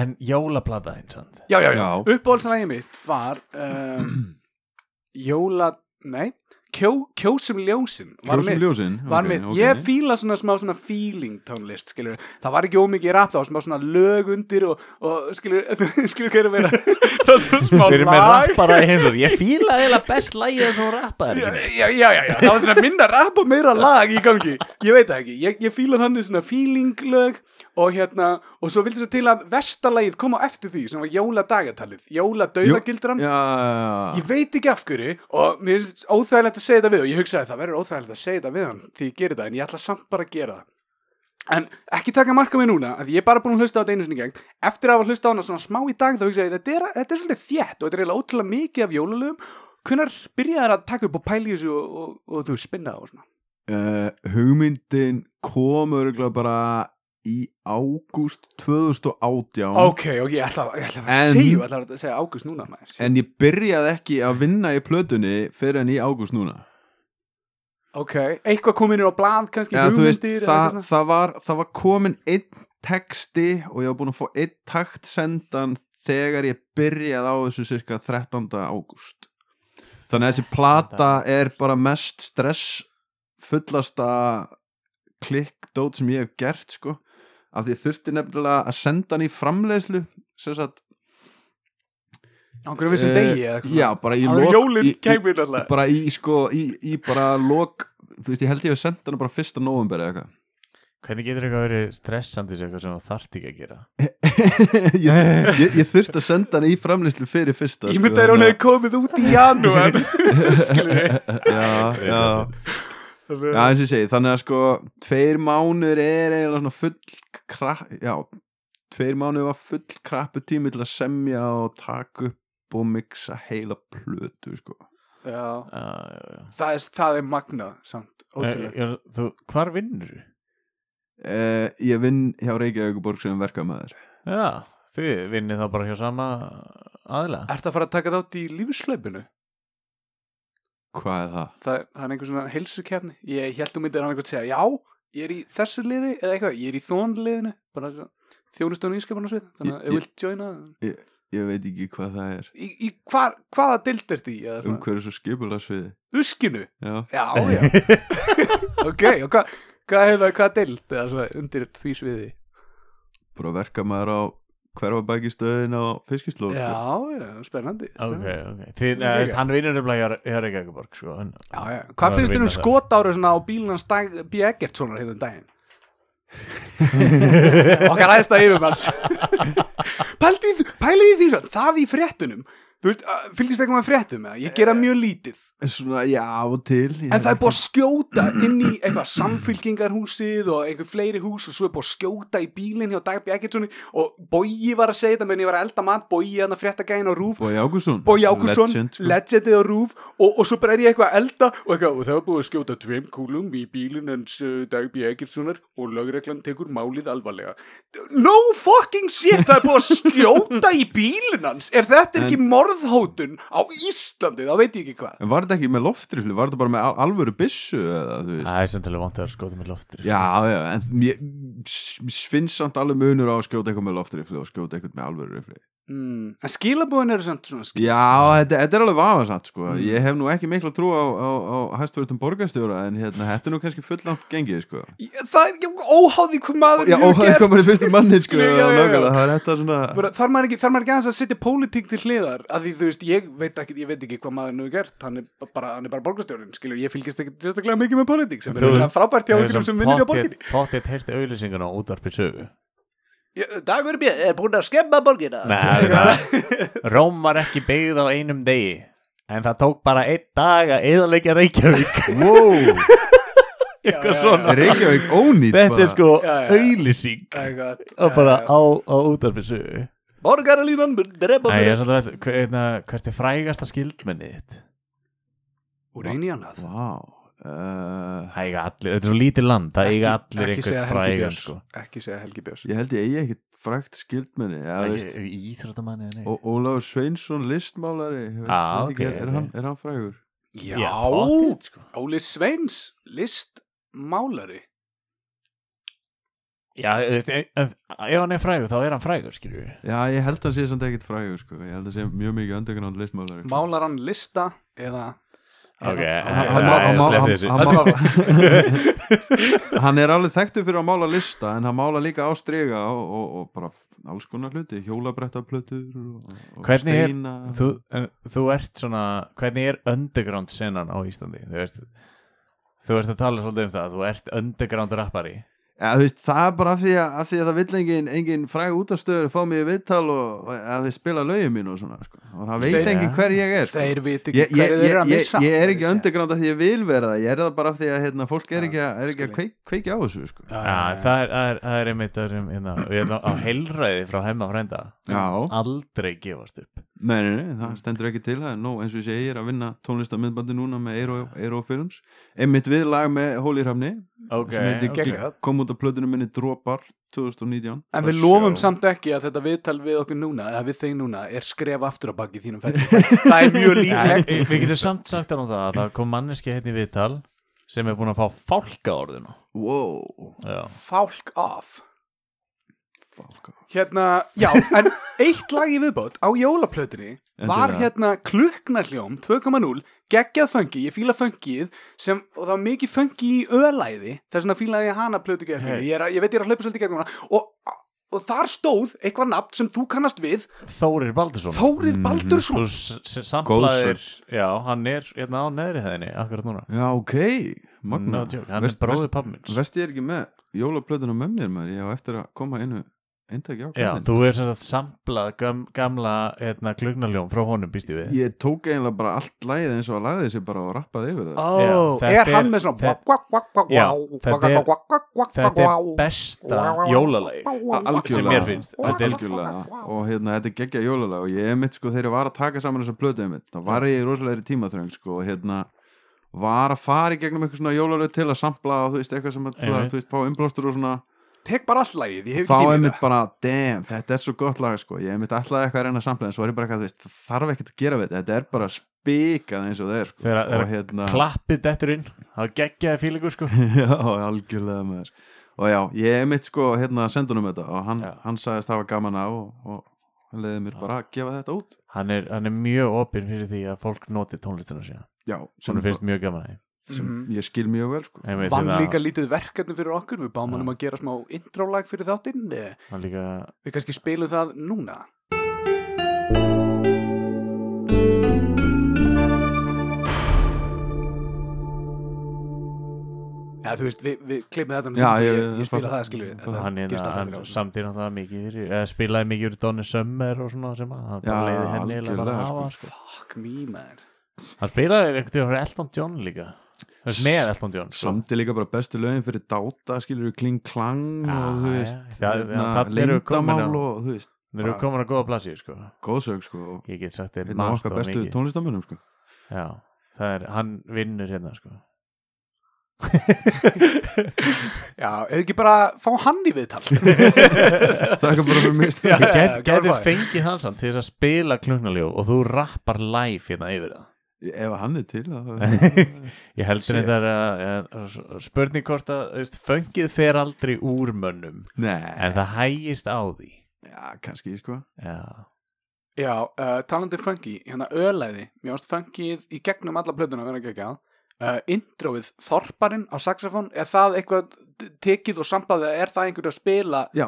en jólaplata eins og Já, já, já. Já. Uppáhaldslægi mitt var um, Jóla, nei Kjó, Kjósum ljósin. Var Kjósum mitt. ljósin? Var ok, mitt, ok. ég fíla svona smá svona feeling tónlist, skilur það var ekki ómikið rap, var smá svona lög undir og, og skilur, skilur hverju vera það var svona smá erum með lag. rappara í heimsur Ég fíla eiginlega best lægið sem já, já, já, já, já, það var svona minna rap og meira lag í gangi, ég veit það ekki. Ég, ég fíla þannig svona feeling lög og hérna, og svo vildi svo til að vestalagið kom á eftir því sem var jóladagatalið, jóladauðagildran. Já, já, já. ég veit ekki af hverju og mér finnst óþægilegt að segja þetta við og ég hugsaði það verður óþægilegt að segja þetta við hann því ég gerir það en ég ætla samt bara að gera það. En ekki taka marka mig núna að ég er bara búin að hlusta á þetta einu sinni gegn. Eftir að hafa hlusta á hana svona smá í dag þá hugsaði ég þetta er, þetta er svolítið þétt og þetta er eiginlega ótrúlega mikið af jólalögum. Hvenær byrjaði að taka upp og pæli þessu og, og, og þú spinna það og svona? Uh, hugmyndin kom örgulega bara í ágúst 2018 ok, ok, ég ætla, ég ætla að segja ég ætla að segja águst núna maður. En ég byrjaði ekki að vinna í plötunni fyrir en í ágúst núna. Ok, eitthvað kom inn á blad kannski þú veist, það, það, var, það var komin einn texti og ég var búin að fá einn takt sendan þegar ég byrjaði á þessu cirka 13. ágúst. Þannig að þessi plata er bara mest stress fullasta klikkdót sem ég hef gert sko af því ég þurfti nefnilega að senda hann í framleiðslu sem sagt á einhverjum vissum eh, degi eða eitthvað. já, bara í lok jólin í, í, kæmur alltaf. bara í sko í, í bara lok þú veist ég held ég hef sendt hann bara fyrsta november eða eitthvað. Hvernig getur eitthvað verið stressandi sem eitthvað sem þú þarft ekki að gera? Ég, ég, ég þurfti að senda hann í framlýslu fyrir fyrsta Ég myndi að hún hefði komið út í janúar. Skilur að- já, já, já, eins og ég segi þannig að sko, tveir mánuður er eiginlega svona full krapp, já, tveir mánuður var full krappu tími til að semja og taka upp og mixa heila plötu, sko Já, Já, já, já. það er, það er magnað samt, Nei, ótrúlega Þú, hvar vinnur þú? eh, ég vinn hjá Reykjavíkuborg sem verkamæður Já, þið vinnið þá bara hjá sama aðila Ertu að fara að taka þátt í lífslaupinu? Hvað er það? Það, er- það er einhver svona heilsukefni Ég held þú myndir hann eitthvað að segja Já, ég er í þessu liði eða eitthvað Ég er í þón liðinu Bara þjónustónu ískaparnarsvið Þannig að Ég- ef vilt joina ég veit ekki hvað það er Í, í hvar, hvaða dild er því? svona? umhverjus og skipularsviði Uskinu? já, Já, já Ok, og hvað hva hefur hvað dild undir því sviði? bara verka maður á hverfabæki stöðin á fiskislóð sko. Já, já, spennandi ok, ok Þið, neða, veist, hann vinnur nefnilega í Reykjavíkuborg sko, en, Já, já. Það Hvað finnst þér um svona á bílunans dag B. Eggertssonar hefðum daginn? Okkar aðeins það yfirmanns Pældi í því, það í fréttunum Þú veist, fylgist eitthvað með fréttum eða? Ég gera mjög lítið. svona, já, og til En það er ekki- búið að skjóta inn í eitthvað samfylkingarhúsið og einhver fleiri hús og svo er búið að skjóta í bílinn hjá Dag Bjarkirssoni og Bogi var að segja þetta menn ég var að elda mat, Bogi hann að frétta gæðin á rúf Bogi Ágússon Bogi Ágússon, sko. legendið á rúf og, og svo bara er ég eitthvað að elda og, eitthvað, og það var búið að skjóta tveim kúlum í bílinn hans uh, Dag Bjarkirssonar og lögreglan tekur málið alvarlega. No fucking shit, það er búið að skjóta í bílinn hans. Er þetta ekki morðhótun á Íslandi, þá veit ég ekki hvað En var þetta ekki með loftrifli, var þetta bara með al- alvöru byssu eða, þú veist það er sem til að vant að skóta með loftir Já, já, en mér finnst samt alveg munur á að skjóta eitthvað með loftrifli og skjóta eitthvað með alvöru rifli Mm. En skilabúðin eru samt svona skil Já, þetta, þetta er alveg vafasamt sko. Mm. Ég hef nú ekki mikla trú á, á, á hæstverðum borgarstjóra en hérna, þetta er nú kannski fullangt gengið sko. Það er ekki óháði hvað maður Já, hefur og það gert. komur í fyrstu manni sko, já, já, já. nákvæmlega, það er þetta svona Bara, þarf, maður ekki, þarf maður ekki aðeins að setja pólitík til hliðar að því þú veist, ég veit ekki, ég veit ekki hvað maður nú er gert. Hann er bara, hann er bara borgarstjórinn skilur, ég fylgist ekki sérstaklega mikið með pólitík sem er Þú- örugglega frábært hjá einhverjum sem vinnur hjá borginni. Pottet heyrti auðlýsingun á útvarpi sögu. Dagur B. er búin að skemma borgina. Nei, Róm var ekki byggð á einum degi En það tók bara einn dag að eðalegja Reykjavík. Wow, Eitthvað svona. Reykjavík ónýtt Þetta er sko Já, já. auðlýsing Og bara á, á útvarpi sögu Borgarlínan drepa er veit hver- Hvert er frægasta skildmennið þitt? Úr eini annað Vá uh, Það eiga allir, þetta er svo lítið land Það eiga allir Helgi frægan sko. Ekki segja Helgi Björns Ég held ég eigi ekkit frægt skildmenni Íþróttamanni nei. Ó- Ólafur Sveinsson listmálari ég veit- Ah, veit ekki, ok, er, ok. hann, er hann frægur? Já, pottet, sko. Óli Sveins listmálari Já, veist, ef, hann er frægur þá er hann frægur, skilju Já, ég held að hann sé samt ekkit frægur sko. Ég held að sé mjög mikið underground listmálari Málar hann lista eða Ok, Hann- hann- nei, hann- slepptu hann- þessu. hann- hann er alveg þekktu fyrir að mála lista en hann mála líka á striga og, og, og bara alls konar hluti hjólabrettaplötur og, og Hvernig er- steina. þú, þú ert svona hvernig er underground senan á Íslandi? Þú veist þú ert að tala svolítið um það þú ert underground rappari ja, veist, það er bara af því að, af því að það vill engin, engin fræg útastöður fá mig í viðtal og, að þið spila lögin mín og svona sko. og það veit engin hver ég er sko. Þeir viti ekki ég, ég, hverju þeir eru að ég, missa ég, ég er ekki underground af því ég vil vera það ég er það bara af því að hérna, fólk er ekki að, er ekki að kveik, kveikja á þessu sko. Já, Já, já, já. það er, það er, það er einmitt það sem, hérna, og hérna, á heilræði frá hemma frænda Já. aldrei gefast upp Nei, nei, nei, það stendur ekki til það er nóg, eins og ég segi, ég er að vinna tónlistamindbandi núna með Eiro, Films. Einmitt við lag með Hóli Hrafni ok, sem heitir ok. geggjað. kom út á plötunum minni Dropar 2019 En við lofum samt ekki að þetta viðtal við okkur núna eða við þeim núna er skref aftur á baki þínum ferli. Það er mjög líklegt. við við getum samt sagt að það kom manneski hérna í viðtal sem er búin að fá fálka orðinu Wow. Já, Fálk af. Hérna, já, en eitt lag í viðbót á jólaplötunni var hérna klukknarhljóm 2.0, geggjað funky ég fíla funkið sem, og það var mikið funky í ölæði, þess vegna fílaði ég hana plötu gegn Hey. ég, er ég veit ég er að hlaupa svolítið gegn hana. Og, og þar stóð eitthvað nafn sem þú kannast við. Þórir Baldursson. Þórir Mhm. Baldursson. S- s- samplaðir Já, hann er hérna á neðri hæðinni akkurat núna. Já, ok, magna No hann Vest- er bróðið pappmins Vest ég er ekki með jólaplötuna með mér maður, ég á eftir að koma einu eintæki á Já, kallinn. þú er sem sagt samplað gam, gamla hérna, glugnaljóm frá honum býst ég við. Ég tók eiginlega bara allt lagið eins og að lagði sér bara og rappaði yfir það. Ó, Já, þetta er hann er- með svona þetta- Já, er- er besta jólalagi Algjörlega, sem mér finnst. Er- og hérna, þetta er geggja jólalag og ég er mitt sko, þegar ég var að taka saman þessa plötu mitt, þá var ég í rosalegri tímaþröng sko, og hérna var að fara í gegnum eitthvað svona jólalög til að sampla og þú veist, eitthvað sem að, þú veist, fá umblástur og svona Tek bara allt lagið, ég hef þá ekki er tímið mitt bara, damn, þetta er svo gott lag sko, ég er mitt alltaf eitthvað að reyna að sampla en svo er ég bara eitthvað, það þarf ekkert að gera við þetta. Þetta er bara spikað eins og það er sko, Þegar- þegar og hérna Klappið dettur inn, það geggjaði fílingur sko. Já, algjörlega með þess og já, ég er mitt sko hérna að senda honum þetta og hann, Já. hann sagðist hafa gaman á og, og, hann leiði mér bara að gefa þetta út. Hann er, hann er mjög opinn fyrir því að fólk noti tónlistina sína. Já, sem, finnst mjög gaman að sem Mhm. ég skil mjög vel sko. Vann hérna, líka lítið verkefni fyrir okkur Við báum hann um að gera smá intro-lag fyrir þáttinn hann líka Við kannski spilum það núna Já, þú veist, við, við klippum þetta Já, ég- ég, ég spila það, skilur við ég- Þetta hann, gerist hérna, alltaf hann fyrir okkur. samtíð náttúrulega mikið fyrir, eða spilaði mikið úr Donny Summer og svona sem að hann leiði henni að sko. sko. Fuck me, man hann spilaði veginn fyrir Elton John líka með Elton John sko. samt er líka bara bestu lögin fyrir dáta skilur við kling klang Já, og þú veist komin á- leyndamál og þú veist þeir eru bara- komin að góða plassi sko. góðsög sko og ég get sagt af margt og bestu mikið tónlistamönnum sko já, það er, hann vinnur hérna sko. Já, eða ekki bara fá hann í viðtal bara Já. ég get, gaman geti fæ. fengið hans til þess að spila klungnaljó og þú rappar live hérna yfir það ef hann er til ég heldur þetta að, að spurning hvort að fengið fer aldrei úr mönnum nei, en það hægist á því. Já, kannski sko. Já, Já, uh, talandi funky, hérna ölæði Mér varst funkið í gegnum alla plötuna að vera ekki ekki uh, Introið Þorparinn á saxofón Er það eitthvað tekið og samplaðið Er það einhverju að spila? Já,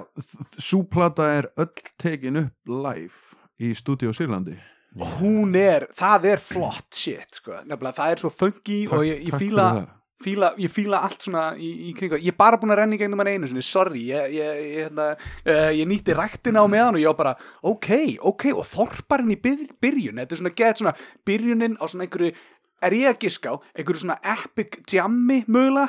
súplata er öll tekin upp live í stúdíu Sýrlandi og hún er, það er flott shit sko, nefnilega það er svo funky og ég, ég fíla, fíla ég fíla allt svona í, í kringu ég er bara búin að renna í gegnum hann einu sinni, sorry. Ég, ég, ég, hérna, uh, ég nýtti ræktina á meðan og ég var bara, ok, ok og þorparinn í byr, byrjun. Þetta er svona gett svona byrjunin á svona einhverju er ég að giska á, einhverju svona epic jammi mögulega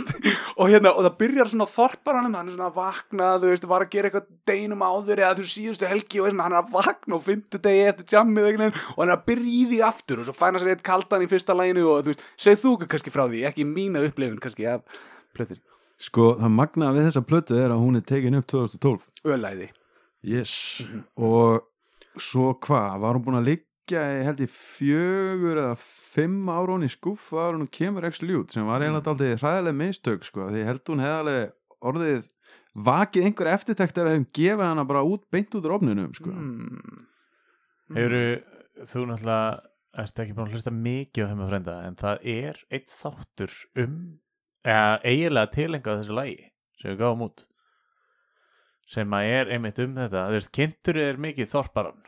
og hérna, og það byrjar svona þorparanum, hann er svona að vakna þú veist, var að gera eitthvað deginum áður eða þú síðustu helgi og svona, hann er að vakna og fymtu degi eftir jammið og hann er að byrja í því aftur og svo fæna sér eitt kaldan í fyrsta læginu og þú veist, segð þú kannski frá því, ekki mína upplifun kannski af plötir, sko, það magnaða við þessa plötu er að hún er tekin upp 2012 ölæði. Yes. Og svo hvað, var hún búin að liggja í held í fjögur eða fimm ára hún í skuff var hún kemur ekki ljút sem var eiginlega aldrei hræðileg mistök sko, því ég held hún hefði alveg orðið vakið einhver eftirtekt ef við hefum gefið hana bara út beint út úr ofninum sko. mm. hefur þú náttúrulega ert ekki búin að hlusta mikið á hefum frenda en það er eitt þáttur um eða eiginlega tilengað þessu lagi sem við gáum út sem að er einmitt um þetta þú veist, kynntur er mikið þorparan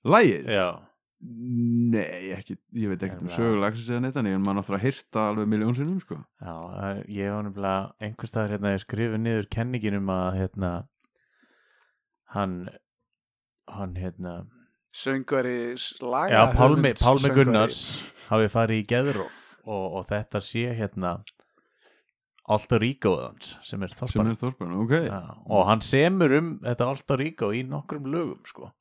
Lægið? já, Nei, ekki, ég veit ekkert um Nefnilega. sögulegsis eða neitt en ég man náttúrulega hýrta alveg miljón sinnum sko. já ég var nefnilega einhvers staðar hérna ég skrifið niður kenningin um að hérna hann hann hérna söngveri laga já, Pálmi, Pálmi. Gunnars hafi farið í geðróf og, og þetta sé hérna Alta Ríkóðans sem er sem þorparinn er þorparinn, ok Já, og hann semur um þetta Alta Ríkó í nokkrum lögum sko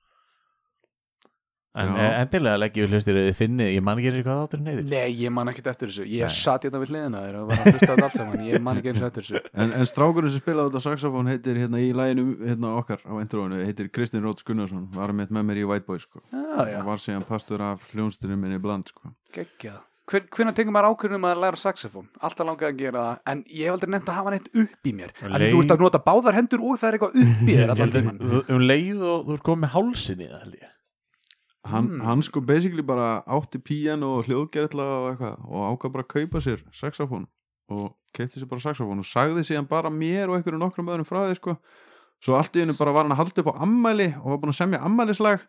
en Já. eh, endilega leggjum við hlustir eða þið finnið, ég man ekki eins og hvað þátturinn heitir. Nei, ég man ekkert eftir þessu. Ég satt hérna við hliðina þér og var að hlusta á þetta allt saman. Ég man ekki eins og eftir þessu. En, en strákurinn sem spilaði þetta saxofón heitir hérna í læginu hérna okkar á intróinu heitir Kristinn Róts Gunnarsson. Var með með mér í White Boy sko. Já, já, og var síðan pastur af hljónstinu minni bland sko. Geggjað Hven, Hvenær tekur maður ákvörðum að læra saxofón? Alltaf langað að gera það En ég hef aldrei nefnt að hafa neitt upp í mér. Því leið- þú ert að nota báðar hendur og það er eitthvað upp í þér að þú- um leið og þú ert komið með hálsin í það held ég hann, Mm. hann sko basically bara átti píjan og hljóðgerðla og eitthvað og ákvað bara að kaupa sér saxofón og keipti sér bara saxofón og sagði síðan bara mér og einhverju nokkrum öðrum frá því sko svo allt í hennu bara var hann að halda upp á ammæli og var búin að semja ammælislag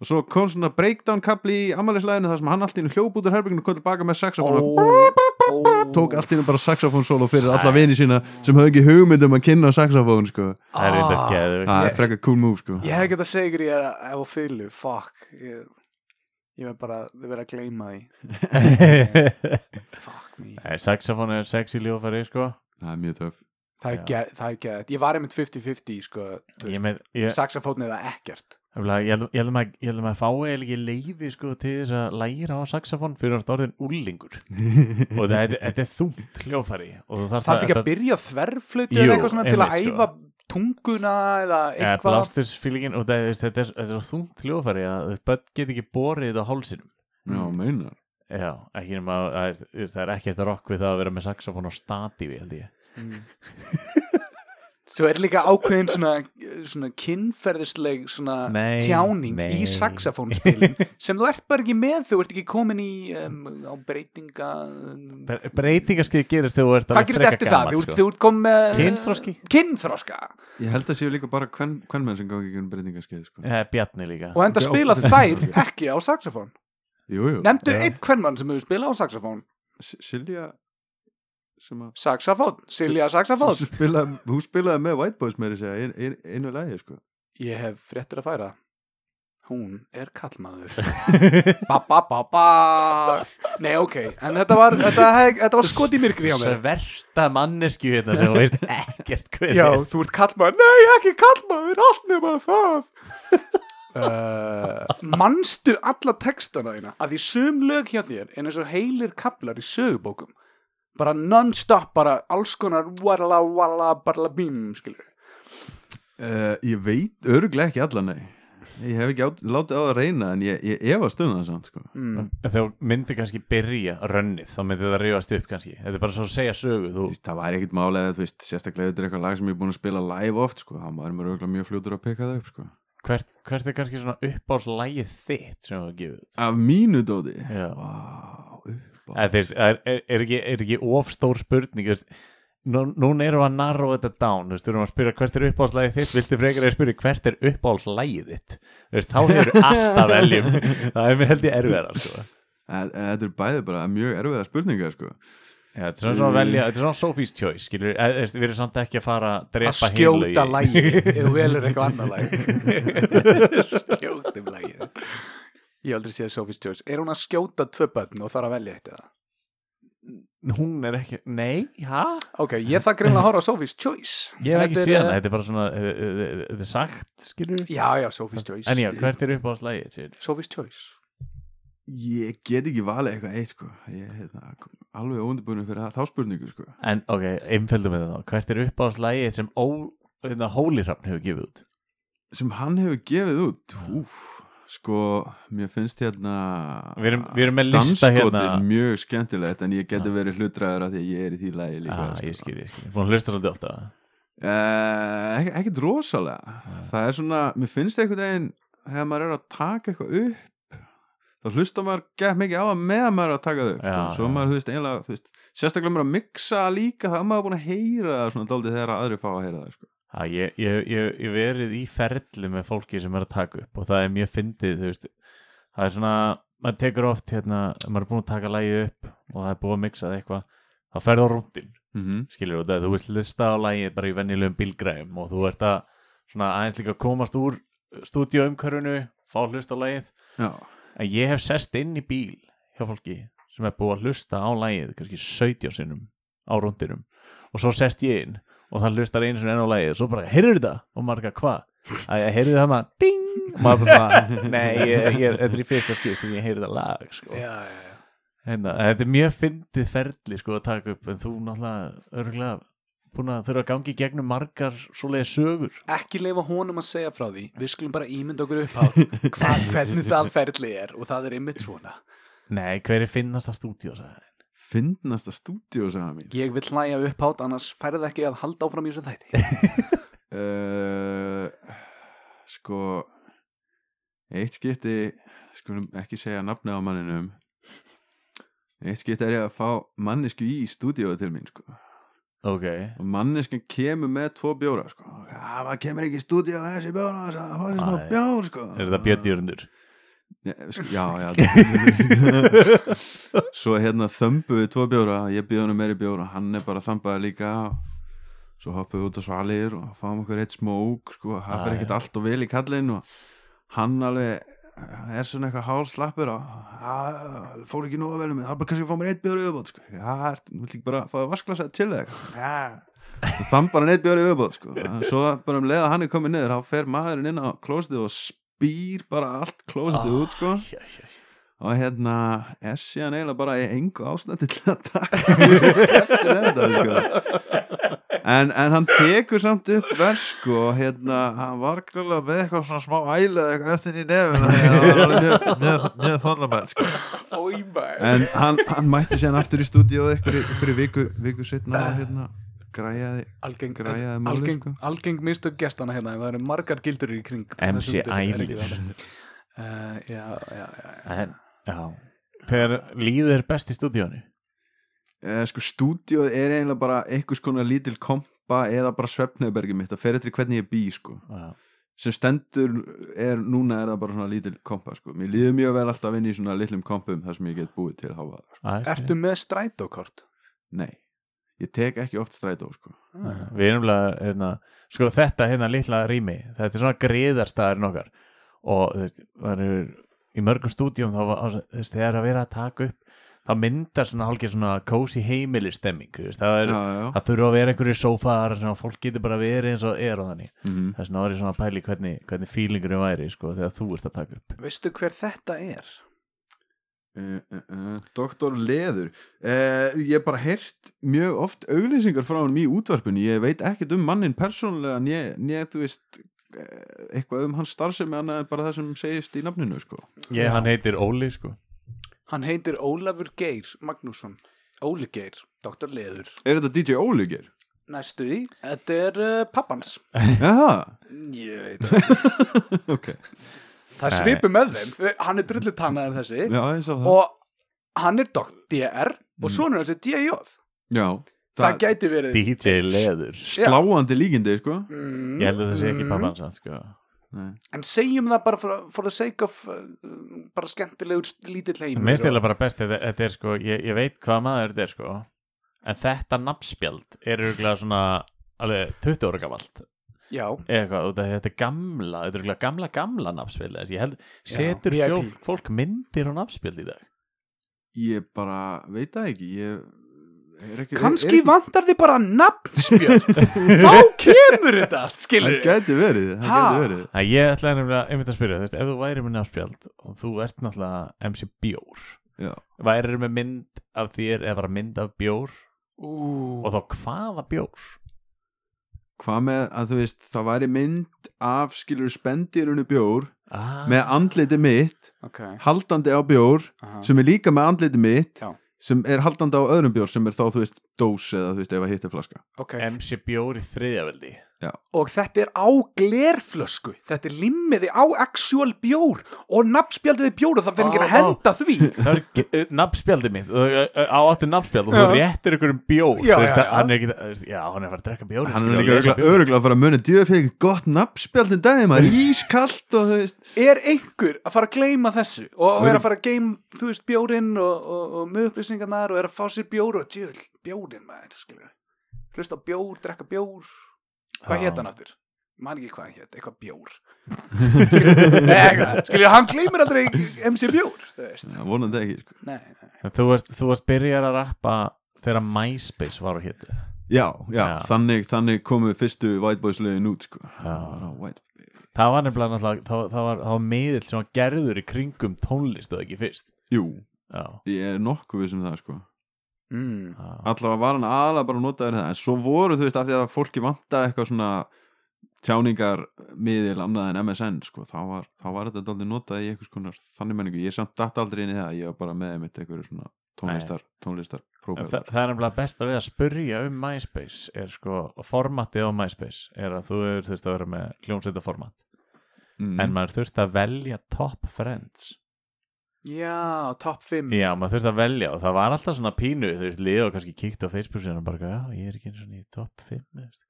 og svo kom svona breakdown kapli í ammælislæginu þar sem hann allt í hennu hljóp út úr herbygginu og kom tilbaka með saxofón. Og tók allt í hennu bara saxofón solo fyrir alla vini sína sem höfðu ekki hugmynd um að kynna saxofón sko. Það er Ah. er frekar cool move sko. Ég hef ekki að segja ykkur ég er að ef og fylgu Fuck. Ég, ég verð bara, þið verð að gleyma því. Fuck me. Nei, Saxofón er sexy ljófari sko. Það er mjög töff. Það er er geð Ég var einmitt 50-50 sko þú Ég, veist, með, ég, Saxofón eða ekkert Ég held, ég held að maður, ég held að maður fái eða ekki leiði sko til þess að læra á saxofón fyrir að orðin úlingur og þetta, er þungt hljófari og þú þarf ekki að byrja á þverflötu Jú, eða eitthvað svona til að sko. æfa tunguna eða ja, eitthvað? blástursfílingin og það, er- þetta, er, þetta er þungt hljófari að börn get ekki borið á hálsinum. Já, meinar Já, ekki nema að það er, það er ekkert rokk við það að vera með saxofón og statífi held ég. Mm. Svo er líka ákveðin svona svona kynferðisleg svona Nei, tjáning nei. í saxofónspilin sem þú ert bara ekki með þú ert ekki komin í um, á breytinga Bre- breytingarskeið gerist þegar þú ert það? gamall, Þú, sko. þú ert komin með Kynþroski. kynþroska Ég held að séu líka bara hvern, hvern menn sem gangi ekki um breytingaskeið sko. Eh, Bjarni líka og enda spila þær ekki á saxofón Jú, jú nefndu Já. einn hvern mann sem hefur spilað á saxofón Silja sem að saxofón, Silja sem saxofón spilaði, hún spilaði með White Boys með þess að ein, ein, einu lagi sko. ég hef fréttir að færa. Hún er kallmaður. Ba ba ba ba. Nei ok, en þetta var þetta, þetta var skot í myrkri hjá mér. Sverta mannesku hérna sem þú veist ekkert hver já, er. þú ert kallmaður, nei ekki kallmaður. Allt nema það. Uh, manstu alla textana þína? Að því sum lög hjá þér en eins og heilir kaplar í sögubókum bara non-stop, bara alls konar walla walla barla bím skilur uh, Ég veit örglega ekki alla nei Ég hef ekki át, látið á það að reyna en ég, ég efast um það samt sko. mm. Þú myndir kannski byrja rönnið þá myndir það rífast upp kannski Þetta er bara svo að segja sögu þú, veist, Það væri ekkit málega þú veist, sérstaklega þetta er eitthvað lag sem ég er búin að spila live oft sko. það maður er mér örglega mjög fljótur að peka það upp sko. hvert, hvert er kannski svona uppáhaldslægið þitt sem þú hefur gefið út? Af mínu dóti Já. Vá, upp Eða, þeir, er, er, er, ekki, er ekki ofstór spurning nú, Núna erum við að narrow þetta down Við erum að spyrja hvert er uppáhaldslægið þitt Viltu frekar að spyrja hvert er uppáhaldslægið þitt veist, Þá hefur alltaf veljum Það er mér held ég erfiðar sko. Þetta er bæði bara mjög erfiða spurningar sko. Já, Þetta er svona, svona velja, þetta er svona Sophie's Choice skilur, e, e, Við erum samt ekki að fara að að drepa skjóta heilögi. lægi ef þú velur eitthvað annar lægi skjóta um lægi ég hef aldrei séð Sophie's Choice er hún að skjóta tvö börn og þarf að velja eitt eða? Hún er ekki, nei, hæ? ok, ég þarf greinlega að horfa á Sophie's Choice Ég hef ekki séð eh, hana, þetta er bara svona e, e, e, Þetta er sagt, skilur já, já, Sophie's Choice En já, hvert er uppáhaldslægið? Sophie's Choice Ég get ekki valið eitthvað eitt sko. Ég er hérna, alveg óundibunum fyrir það- þá spurningu sko. En ok, einföldum við það þá Hvert er uppáhaldslægið sem ó, hérna, Hólirafn hefur gefið út? sem hann hefur gefið út Úf, sko, mér finnst hérna Við erum, við erum með lista hérna. mjög skemmtilegt en ég geti verið hlutræður af því að ég er í því lagi líka ah, sko. Ég skil, ég skil. Búin að hlusta svolítið ofta. Ekki, ekkert rosalega. Það er svona, mér finnst einhvern veginn þegar maður er að taka eitthvað upp þá hlusta maður gett mikið á það meðan maður er að taka það upp Já, sko. svo maður, þú veist, einlega, þú veist sérstaklega maður að mixa líka, það er maður búin að heyra það svona daldið þegar aðri fá að heyra það sko. Já, ég, ég, ég, ég verið í ferli með fólki sem er að taka upp og það er mjög fyndið, það er svona, maður tekur oft hérna, maður er búin að taka lægið upp og það er búið að mixa það eitthvað, þá ferðu á rúndin mm -hmm. skilur þú, þú vilt lista á lægið bara í venjulegum bílgræðum og þú ert að svona aðeins líka komast úr stúdíuumkörfinu, fá að hlusta á lægið já, en ég hef sest inn í bíl hjá fólki sem er búið að hlusta á lægið kannski 17 sinnum á rúndinum og svo sest ég inn og það hlustar einu sinni enn á lægið og svo bara, heyrður þetta? og er hvað? að ég heyrði það maður, ding og maður bara, svona, nei, ég, ég, þetta er í fyrsta skipt sem ég heyrði það lag sko. já, já, já. Hérna, þetta er mjög fyndið ferli sko að taka upp en þú náttúrulega örgulega búin að þurfa að gangi gegnum margar svoleiði sögur ekki leifa honum að segja frá því við skulum bara ímynda okkur upp á hvað, hvernig það ferli er og það er einmitt svona Nei, hver er finnast að stúdíu finnasta stúdíu sagði mín ég vil hlæja upp átt annars færð ekki að halda áfram í þessum þætti uh, sko eitt skipti skulum ekki segja nafni á manninum eitt skipti er ég að fá mannesku í stúdíóðu til mín sko Ok, og manneskan kemur með tvo bjóra sko. já, maður kemur ekki í stúdíu með þessi bjóra það var þessi smá bjór sko. er þetta Björn Jörnur? Já, já, svo hérna þömbu við tvo bjóra ég býð hann meiri bjóra hann er bara þambaði líka. Svo hoppum við út á svalir og fáum okkur eitt smók sko, það fyrir ekkert allt og vel í kallinn og hann alveg er svona eitthvað hálslappur og "Já, fór ekki nóga vel um mig það er bara kannski að fá mér eitt bjóra yfirbót sko. já, er- vill ekki bara fá vasklasa til þig. Og þann bara neitt bjóri yfirbót sko. svo bara um leið að hann er komið niður þá fer maðurinn inn á klósitið og spýr bara allt klósitið út sko. Já, já, já. og hérna er síðan eiginlega bara í engu ástandi til að taka eftir þetta sko. en, en hann tekur samt upp vers sko, og hérna hann var glæðilega með eitthvað svona smá æla eða eitthvað eftir í nefn það var alveg mjög, þólamæð sko. Maður en hann, hann mætti síðan aftur í stúdíu einhverju, einhverju viku, viku setna og hérna græjaði algeng, Græjaði málið, algeng, sko. algeng mistök gestana hérna en það eru margar gildur í kring MC það? uh, já, já, já. En, já Þegar líður er best í stúdíónu eh, sko stúdíóð er eiginlega bara einhvers konar lítil kompa eða bara svefnöðbergi mitt að fer eftir hvernig ég bý sko Já, sem stendur er, núna er það bara svona lítil kompa sko, mér líður mjög vel alltaf inn í svona litlum kompum þar sem ég get búið til að hafa sko. er Ertu með strætókort? nei, ég tek ekki oft strætó sko, Já, Við erum alveg, hérna, sko þetta hérna litla rými, þetta er svona griðarstaðarinn okkar. Og þú veist, það er í mörgum stúdíum þá var, þú veist, þegar að vera að taka upp þá myndar svona hálfgeir svona cozy heimilistemming, það er já, já, það þurfa að vera einhverju sem að fólk getur bara verið eins og er og þannig. Mm þess vegna var ég svona að pæli hvernig, hvernig feelingurinn væri, sko, þegar þú ert að taka upp. Veistu hver þetta er? Uh, uh, uh, Doktor Leður. Uh, Ég hef bara heyrt mjög oft auglýsingar frá hann í útvarpinu. Ég veit ekkert um mannin persónulega né þú veist eitthvað um hans starfsemi annað en bara það sem segist í nafninu sko. Ég, hann heitir Óli, sko. Hann heitir Ólafur Geir Magnússon. Óli Geir, Dr. Leður. Er þetta DJ Ólíkir? Næstu því, þetta er uh, pappans. Ég veit það ok Það er Nei. svipu með þeim Hann er drullu tannaður þessi Já, Og hann er Dr. DR Og Mm. sonur þessi DJ Það, það, gæti verið DJ Leður sláandi líkindi sko. mm, Ég held að það sé ekki mm. pappans hans, sko Nei. En segjum það bara for, for the sake of uh, Bara skemmtilegur lítill heimur Mér það bara best þetta, þetta er sko, ég, ég veit hvað maður þetta er sko en þetta nafnspjald er örgulega svona alveg 20 ára eða eitthvað, þetta er gamla þetta er gamla gamla held, setur VIP. fólk, fólk myndir á nafnspjald í dag? Ég bara veit það ekki Ég er ekki kannski er vantar þið bara nafnspjöld. Þá kemur þetta allt, skilur Það gæti verið, það Ha? gæti verið. Það ég ætlaði nefnilega einmitt að spyrja, þú veist, ef þú væri með nafnspjald og þú ert náttúrulega MC Bjór Já. væri með mynd af þér eða bara mynd af Bjór? Ú, og þá hvaða Bjór? Hvað með að þú veist það væri mynd af skilur spendirunu bjór Ah, með andliti mitt ok. haldandi á bjór aha. sem er líka með andliti mitt Já. sem er haldandi á öðrum bjór sem er þá þú veist dós eða þú veist ef að hitti flaska. Ok, MC Bjór í þriðjaveldi og þetta er á glerflösku. Þetta er limmiði á actual bjór Og nafnspjaldið er bjór og það fyrir ekki að henda því. Það er uh, nafnspjaldið mitt uh, uh, á áttu nafnspjald og þú Já. réttir ykkur um bjór Já, já, að já. hann er ekki, veist, já, hann er að fara að drekka bjór hann er líka öruglega, að fara að muni djöðu fyrir gott nafnspjaldin daginn maður ískallt og þú veist. Er einhver að fara að gleyma þessu Og er að fara að geim, þú veist, bjórinn Og, og, og með upplýsingarnar Og er að fá sér bjór og tjöl, bjórin maður Hlusta bjór, drekka bjór Hvað hétt hann aftur? Man ekki hvað hann hétt, eitthvað bjór skilur, hann gleymir aldrei MC bjór, þú veist Já, vonandi ekki sko. Nei, nei. þú varst, þú varst byrjar að rappa þegar MySpace var á hétu já, já, Já. Þannig, þannig komu fyrstu White Boys lögin út sko. Já, White það var nefnilega náttúrulega það, það var, það var miðill sem var gerður í kringum tónlist og ekki fyrst Jú, já, ég er nokkuð við sem það sko. Mm. allavega var hann aðalega bara notaður það. En svo voru þú veist af því að fólki vanta eitthvað svona tjáningar miðil annað en MSN sko, þá var, þá var þetta aldrei notað í einhvers konar þannig menningu, ég samt datt aldrei inn í það ég var bara með einmitt einhverju svona tónlistar tónlistar prófæl það, er nefnilega best að við að spurja um MySpace er sko, formatið á MySpace er að þú þurft að vera með hljómsveita format mm. en maður þurft að velja top friends Já, top 5 Já, maður þurfti að velja og það var alltaf svona pínu þú veist, og kannski kíkt á Facebook síðan og bara, já, ég er ekki einu svona í top 5 þú veist.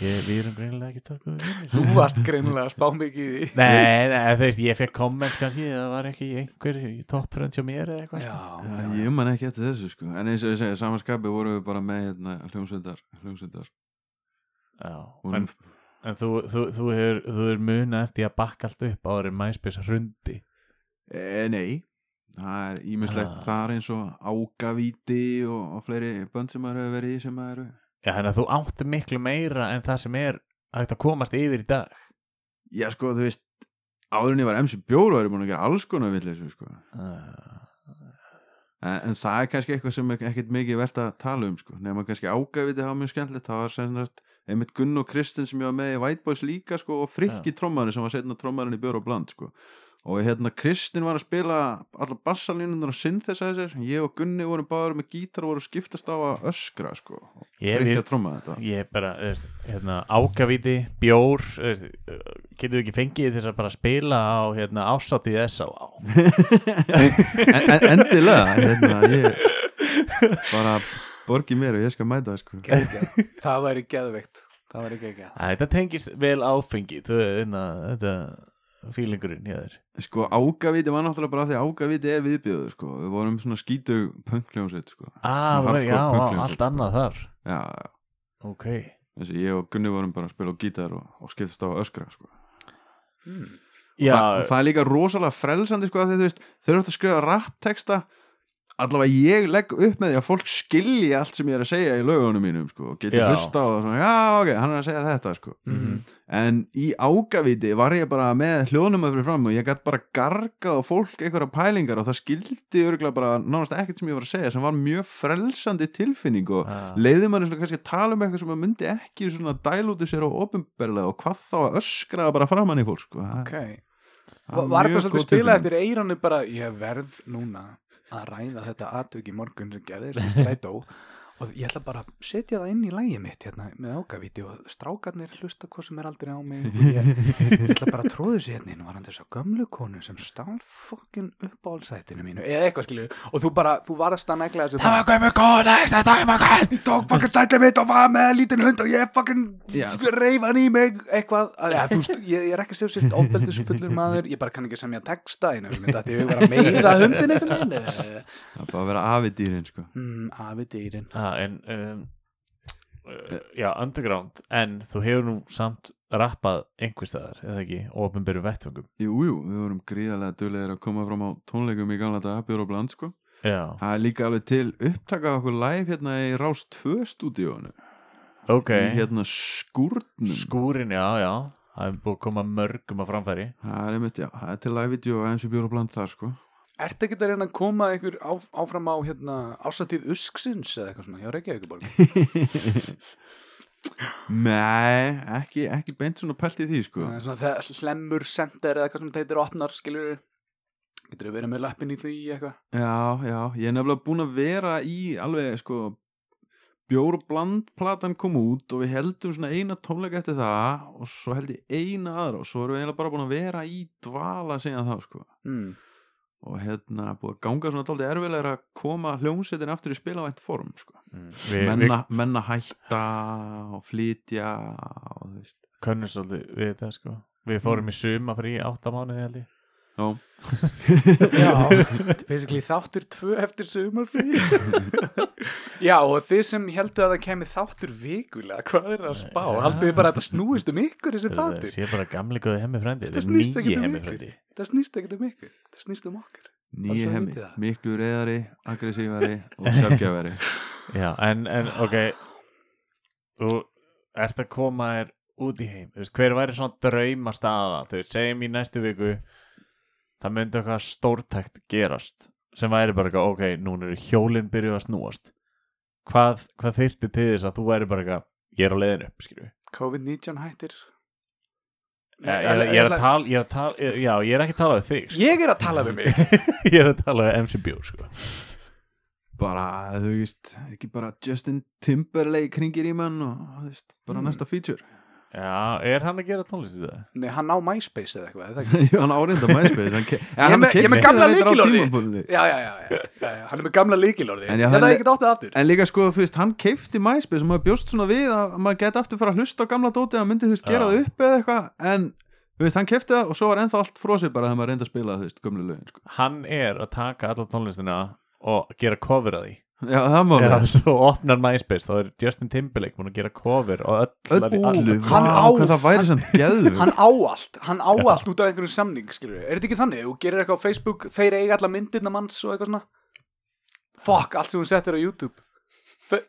ég, við erum greinilega ekki top 5 Þú varst greinilega að spá mikið í því. Nei, nei, þú veist, ég fekk komment kannski það var ekki einhver í top friends hjá mér eða eitthvað sko. Já, Já, ég man ekki eftir þessu sko. En eins og ég segja, samanskapi vorum við bara með hérna, hljómsveitar, hljómsveitar. Já, vorum, en, en þú, þú, þú hefur, þú hefur muna eftir að bakka allt upp áður en MySpace hrundi. E, nei það er ímislegt Ah. þar eins og ágavíti og, og fleiri bönd sem maður hefur verið í sem maður eru Já, þannig að þú átti miklu meira en það sem er hægt að komast yfir í dag Já, sko, þú veist áður en ég var MC Bjóru og er búin að gera alls konar villis sko. uh, en, en það er kannski eitthvað sem er ekkert mikið verðt að tala um sko. nema kannski ágæfiti hafa mjög skemmtilegt það var sennast einmitt Gunn og Kristinn sem ég var með í White Boys líka sko, og Frikki trommarinn sem var setna trommarinn í Bjóru og Bland sko. Og hérna Kristinn var að spila allar bassalínunar og synthesizer. Ég og Gunni vorum báður með gítar og voru að skiptast á að öskra sko Ég- Ég bara, hérna, ákavíti, bjór, getur við ekki fengið þess að bara spila á, hérna, ásátið þess á en, en, endilega hérna, ég bara borgi mér og ég skal mæta sko. Geggjað. það væri geðveikt. Það væri Æ, Þetta tengist vel áfengi, þú veist, hérna, þetta fílingurinn hjá þér. sko ágavíti var náttúrulega bara því að ágavíti er viðbjöður sko. við vorum svona skítu punkljónsveit sko. Ah, veist, já, allt sko. annað þar. já, já Ok. Þessi, ég og Gunni vorum bara að spila á gítar og, og skiptast á öskra sko. Já, Þa, það er líka rosalega frelsandi sko, að þið, þau eru að skrifa rappteksta allavega ég legg upp með því að fólk skilji allt sem ég er að segja í lögunum mínum sko, og geti Já. hlusta það svona, já ok, hann er að segja þetta sko. Mhm. en í ágavíti var ég bara með hljóðnum fyrir fram og ég gætt bara gargað á fólk einhverja pælingar og það skildi örgulega bara nánast ekkert sem ég var að segja sem var mjög frelsandi tilfinning og Ah. leiði manni svona kannski að tala um eitthvað sem maður myndi ekki svona dælúti sér á opinberlega og hvað þá að öskra bara framann í fólk sko. Ok var, þetta svolítið tilfinning. eftir eiranu bara ég verð núna að ræða þetta atvik í morgun sem gerðist í strætó og ég ætla bara að setja það inn í lægi mitt hérna með ágavíti og strákarnir hlusta hvað sem er aldrei á mig. Og ég, ég ætla bara að tróðu sér hérna inn var hann þess að gömlu konu sem stál fokkin uppáhaldsætinu mínu. Eða eitthvað skilju og þú bara, þú varst að negla þessu það var gömlu konu, þetta er maður tók fokkin sætinu mitt og var með lítinn hund og ég fokkin hann í mig eitthvað, að, ja, þú ég, ég er ekki sér ofbeldis fullur maður, ég bara kann ekki semja texta einu, þetta vera að meira hundin en um, uh, já, underground en þú hefur nú samt rappað einhverstaðar, eða ekki, ofinbyrjum vettfengum jú, jú, við vorum gríðarlega duglegir að koma fram á tónleikum í gamla daga bjór og bland sko. já, það er líka alveg til upptaka af okkur live hérna í Rás 2 stúdíónu ok. Í hérna skúrnum. Skúrin, já, já. Það er búið að koma mörgum að framfæri. Það er einmitt, já, það er til live-vídeó og MC bjór og bland þar sko. Ertu ekki að reyna að koma ykkur á, áfram á hérna, ásatíð usksins eða eitthvað svona, hjá Reykjavíkuborg nei, ekki, ekki beint svona pælt í því sko. Er svona þegar hlemmur center eða eitthvað sem þetta heitir opnar, skilur Getur þú verið með lappin í því eitthvað? Já, já, ég er nefnilega búin að vera í alveg sko bjór og blandplatan kom út og við heldum svona eina tónleika eftir það og svo held ég eina aðra og svo erum við eiginlega bara búin að vera í dvala síðan þá sko Mm. Og hérna búið að ganga svona dálítið erfilega að koma hljómsveitin aftur í spilavænt form sko. Mm. við, við menna, menna hætta og flytja og þú veist könnum svolítið við þetta sko við fórum í suma fyrir í átta mánuði held ég Já, Já, basically þáttur tvö eftir sumarfrí. Já, og þið sem heldur að það kemi þáttur vikulega, hvað er það að spá? Já. Haldið þið bara að þetta snúist um ykkur þessi það þáttur? sé bara gamli góði hemmi frendi Þetta er snýst ekkert nýji um hemmi ykkur. frendi Það snýst ekkert um ykkur, það snýst um okkur. Svo hemmi, það. miklu reyðari aggressívari og sjálfgjafari já, en, en ok. Þú ert að koma þér út í heim, þú veist, hver væri svona drauma staða, þú veist, segjum í næstu viku það myndi eitthvað stórtækt gerast sem væri bara eitthvað, ok, núna eru hjólinn byrjuð að snúast. Hvað, hvað þyrfti til þess að þú væri bara eitthvað ég er á leiðinu skilju COVID-19 hættir. Ég, ég, er- ég er að tala, ég er að tala já, ég er ekki að tala við þig, sko. Ég er að tala við mig. Ég er að tala við MC Bjór, sko. Bara, þú veist, ekki bara Justin Timberlake kringir í mann og þú veist, bara Mm. næsta feature já, er hann að gera tónlist í það? Nei, hann á MySpace eða eitthvað, er það ekki? Já, hann árinda MySpace hann Ég ja, er hann með- ég er með keypti gamla tímabili. Já, já, já, já, já, já, hann er með gamla líkilorði En það hann er er- ekkert áttið aftur En líka sko, þú veist, hann keifti MySpace og maður bjóst svona við að maður geti aftur fara að hlusta á gamla dótið að myndi, þú veist, gera það upp eða eitthvað en, þú veist, hann keifti það og svo var ennþá allt frosið bara þegar maður reyndi að spila, þú veist, gömlu lögin sko. hann er að taka alla tónlistina og gera cover að því Já, það má Já, það. svo opnar MySpace þá er Justin Timberlake múin að gera cover og öll Öllu, allu Hann á- hvað það væri samt geðu Hann á allt, hann á allt út af einhverjum samning skilur við, er þetta ekki þannig? Þú gerir eitthvað á Facebook, þeir eiga alla myndirna manns og eitthvað svona? Fuck, allt sem hún settir á YouTube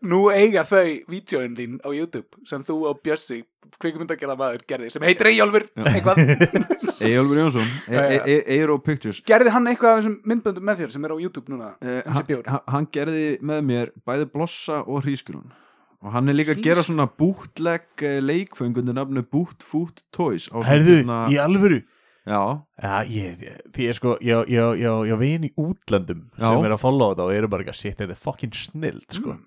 Nú eiga þau vídeoin þín á YouTube sem þú og Bjössi kvikmyndagerða maður gerði sem heitir Eyjólfur eitthvað. Eyjólfur Jónsson, Já, já. Eiro Pictures. Gerði hann eitthvað af þessum myndböndum með þér sem er á YouTube núna Eh, MC hann, gerði með mér bæði blossa og hrísgrún og hann er líka að gera svona bútleg leikföng undir nafnu Boot Foot Toys á svona Herðu, hérna- í alvöru? Já, Já, ég, því ég sko ég, ég, ég, ég vin í útlöndum Já. sem er að followa þetta og eru bara ekki að shit, þetta fucking snild sko.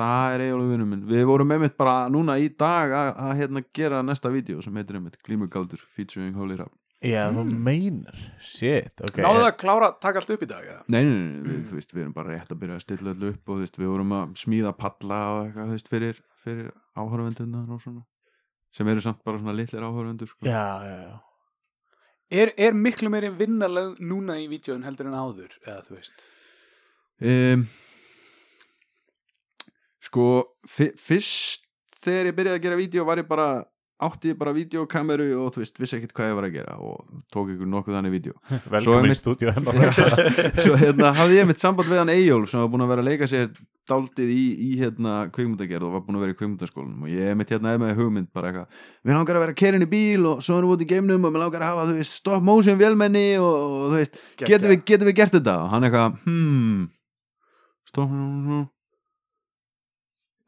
Það er eiginlega vinnum minn. Við vorum einmitt bara núna í dag að, að hérna, gera næsta vídeo sem heitir einmitt Glímugaldur featuring Holy Rap. Já, þú meinar, shit ok, Náðu það að klára að taka allt upp í dag eða? Nei, nei, nei, við, þú veist, við erum bara rétt að byrja að stilla allu upp og þú veist, við vorum að smíða palla og eitthvað, þú veist, fyrir, fyrir áhörvendunar og svona sem eru samt bara svona litlir áhörvendur sko. Já, já, já. Er, er miklu meiri vinnaleg núna í vídjóðun heldur en áður eða þú veist? Um, Sko, fyrst þegar ég byrjaði að gera vídeo var ég bara átti ég bara vídeokameru og þú veist, vissi ekkert hvað ég var að gera og tók ykkur nokkuð þannig vídeo. Velkomin í stúdíu svo hérna hafði ég mitt samband við hann Eyjól sem var búin að vera að leika sér daldið í, í hérna kvikmyndagerð og var búin að vera í kvikmyndaskólanum og ég mitt hérna er með hugmynd bara eitthvað við langar að vera kerin í bíl og svo erum við út í geimnum og við langar að hafa þú veist stop motion vélmenni og, og þú veist getum við, getum við gert þetta? Og hann eitthvað hmm stop motion